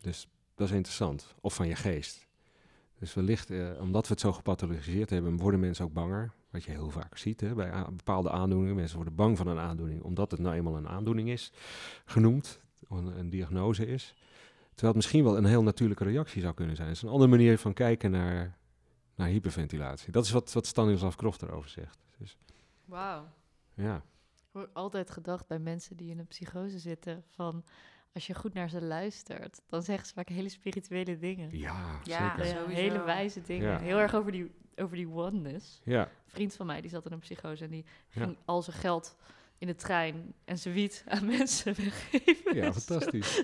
A: Dus dat is interessant. Of van je geest. Dus wellicht, eh, omdat we het zo gepathologiseerd hebben, worden mensen ook banger. Wat je heel vaak ziet hè, bij bepaalde aandoeningen. Mensen worden bang van een aandoening, omdat het nou eenmaal een aandoening is genoemd, een, een diagnose is. Terwijl het misschien wel een heel natuurlijke reactie zou kunnen zijn. Het is een andere manier van kijken naar, naar hyperventilatie. Dat is wat, wat Stanislav Grof erover zegt. Dus,
D: Wauw.
A: ja.
D: Ik heb altijd gedacht bij mensen die in een psychose zitten van als je goed naar ze luistert, dan zeggen ze vaak hele spirituele dingen.
A: Ja,
C: Ja,
A: zeker.
D: Hele wijze dingen.
A: Ja.
D: Heel erg over die, over die oneness.
A: Ja,
D: Een vriend van mij die zat in een psychose en die
A: Ja.
D: ging al zijn geld in de trein en zijn wiet aan mensen weggeven.
A: ja fantastisch.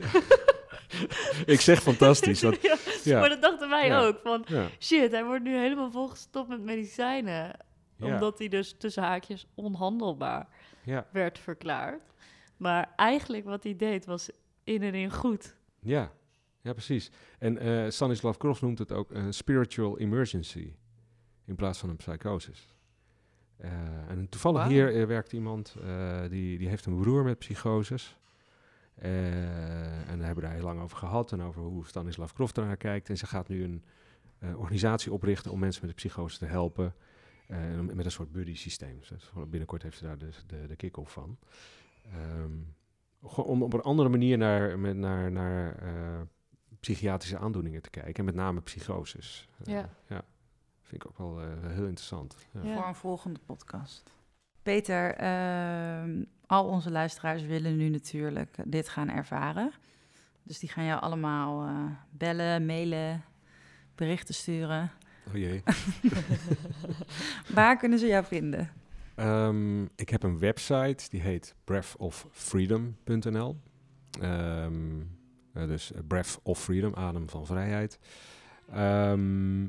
A: ik zeg fantastisch, want
D: ja,
A: ja,
D: Maar dat dachten wij
A: Ja.
D: ook. Van
A: ja,
D: shit, hij wordt nu helemaal volgestopt met medicijnen.
A: Ja,
D: Omdat hij dus tussen haakjes onhandelbaar
A: ja,
D: werd verklaard. Maar eigenlijk wat hij deed was in en in goed.
A: ja, ja, precies. En eh Stanislav Grof noemt het ook een spiritual emergency in plaats van een psychosis. Eh, en toevallig hier eh, werkt iemand eh, die, die heeft een broer met psychoses. Eh, en daar hebben we daar heel lang over gehad en over hoe Stanislav Grof ernaar kijkt. En ze gaat nu een eh, organisatie oprichten om mensen met psychose te helpen. Eh, met een soort buddy-systeem. Dus binnenkort heeft ze daar dus de, de kick-off van. Ehm, om op een andere manier naar, met, naar, naar eh, psychiatrische aandoeningen te kijken. En met name psychoses. Eh,
D: Ja.
A: ja. Vind ik ook wel eh, heel interessant. Ja.
D: Ja.
C: Voor een volgende podcast. Peter, ehm, al onze luisteraars willen nu natuurlijk dit gaan ervaren. Dus die gaan jou allemaal eh, bellen, mailen, berichten sturen.
A: Oh jee.
C: Waar kunnen ze jou vinden?
A: Ehm, ik heb een website, die heet breathofreedom.nl. Ehm, eh, dus breath of freedom, adem van vrijheid. Ehm,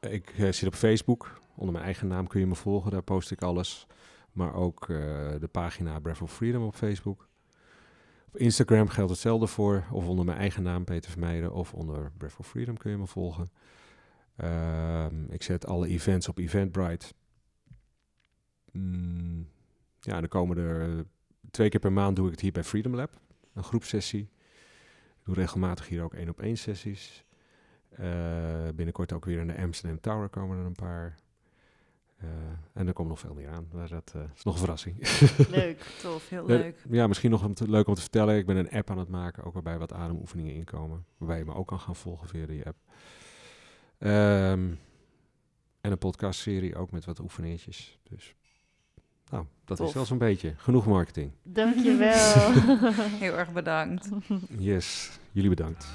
A: ik eh, zit op Facebook. Onder mijn eigen naam kun je me volgen, daar post ik alles. Maar ook eh, de pagina Breath of Freedom op Facebook. Op Instagram geldt hetzelfde voor. Of onder mijn eigen naam, Peter Vermeijden. Of onder Breath of Freedom kun je me volgen. Ehm, ik zet alle events op Eventbrite. Mm, ja, de komende twee keer per maand doe ik het hier bij Freedom Lab. Een groepsessie. Ik doe regelmatig hier ook één op één sessies. Eh, binnenkort ook weer in de Amsterdam Tower komen er een paar. Eh, en er komt nog veel meer aan. Maar dat eh, is nog een verrassing.
D: Leuk.
C: Tof, heel
A: Eh,
C: leuk.
A: Ja, misschien nog om te- leuk om te vertellen. Ik ben een app aan het maken, ook waarbij wat ademoefeningen inkomen. Waarbij je me ook kan gaan volgen via die app. Ehm, en een podcastserie ook met wat oefeningetjes. Dus, nou, dat
C: Tof.
A: is wel zo'n beetje. Genoeg marketing.
D: Dankjewel.
C: Heel erg bedankt.
A: Yes, jullie bedankt.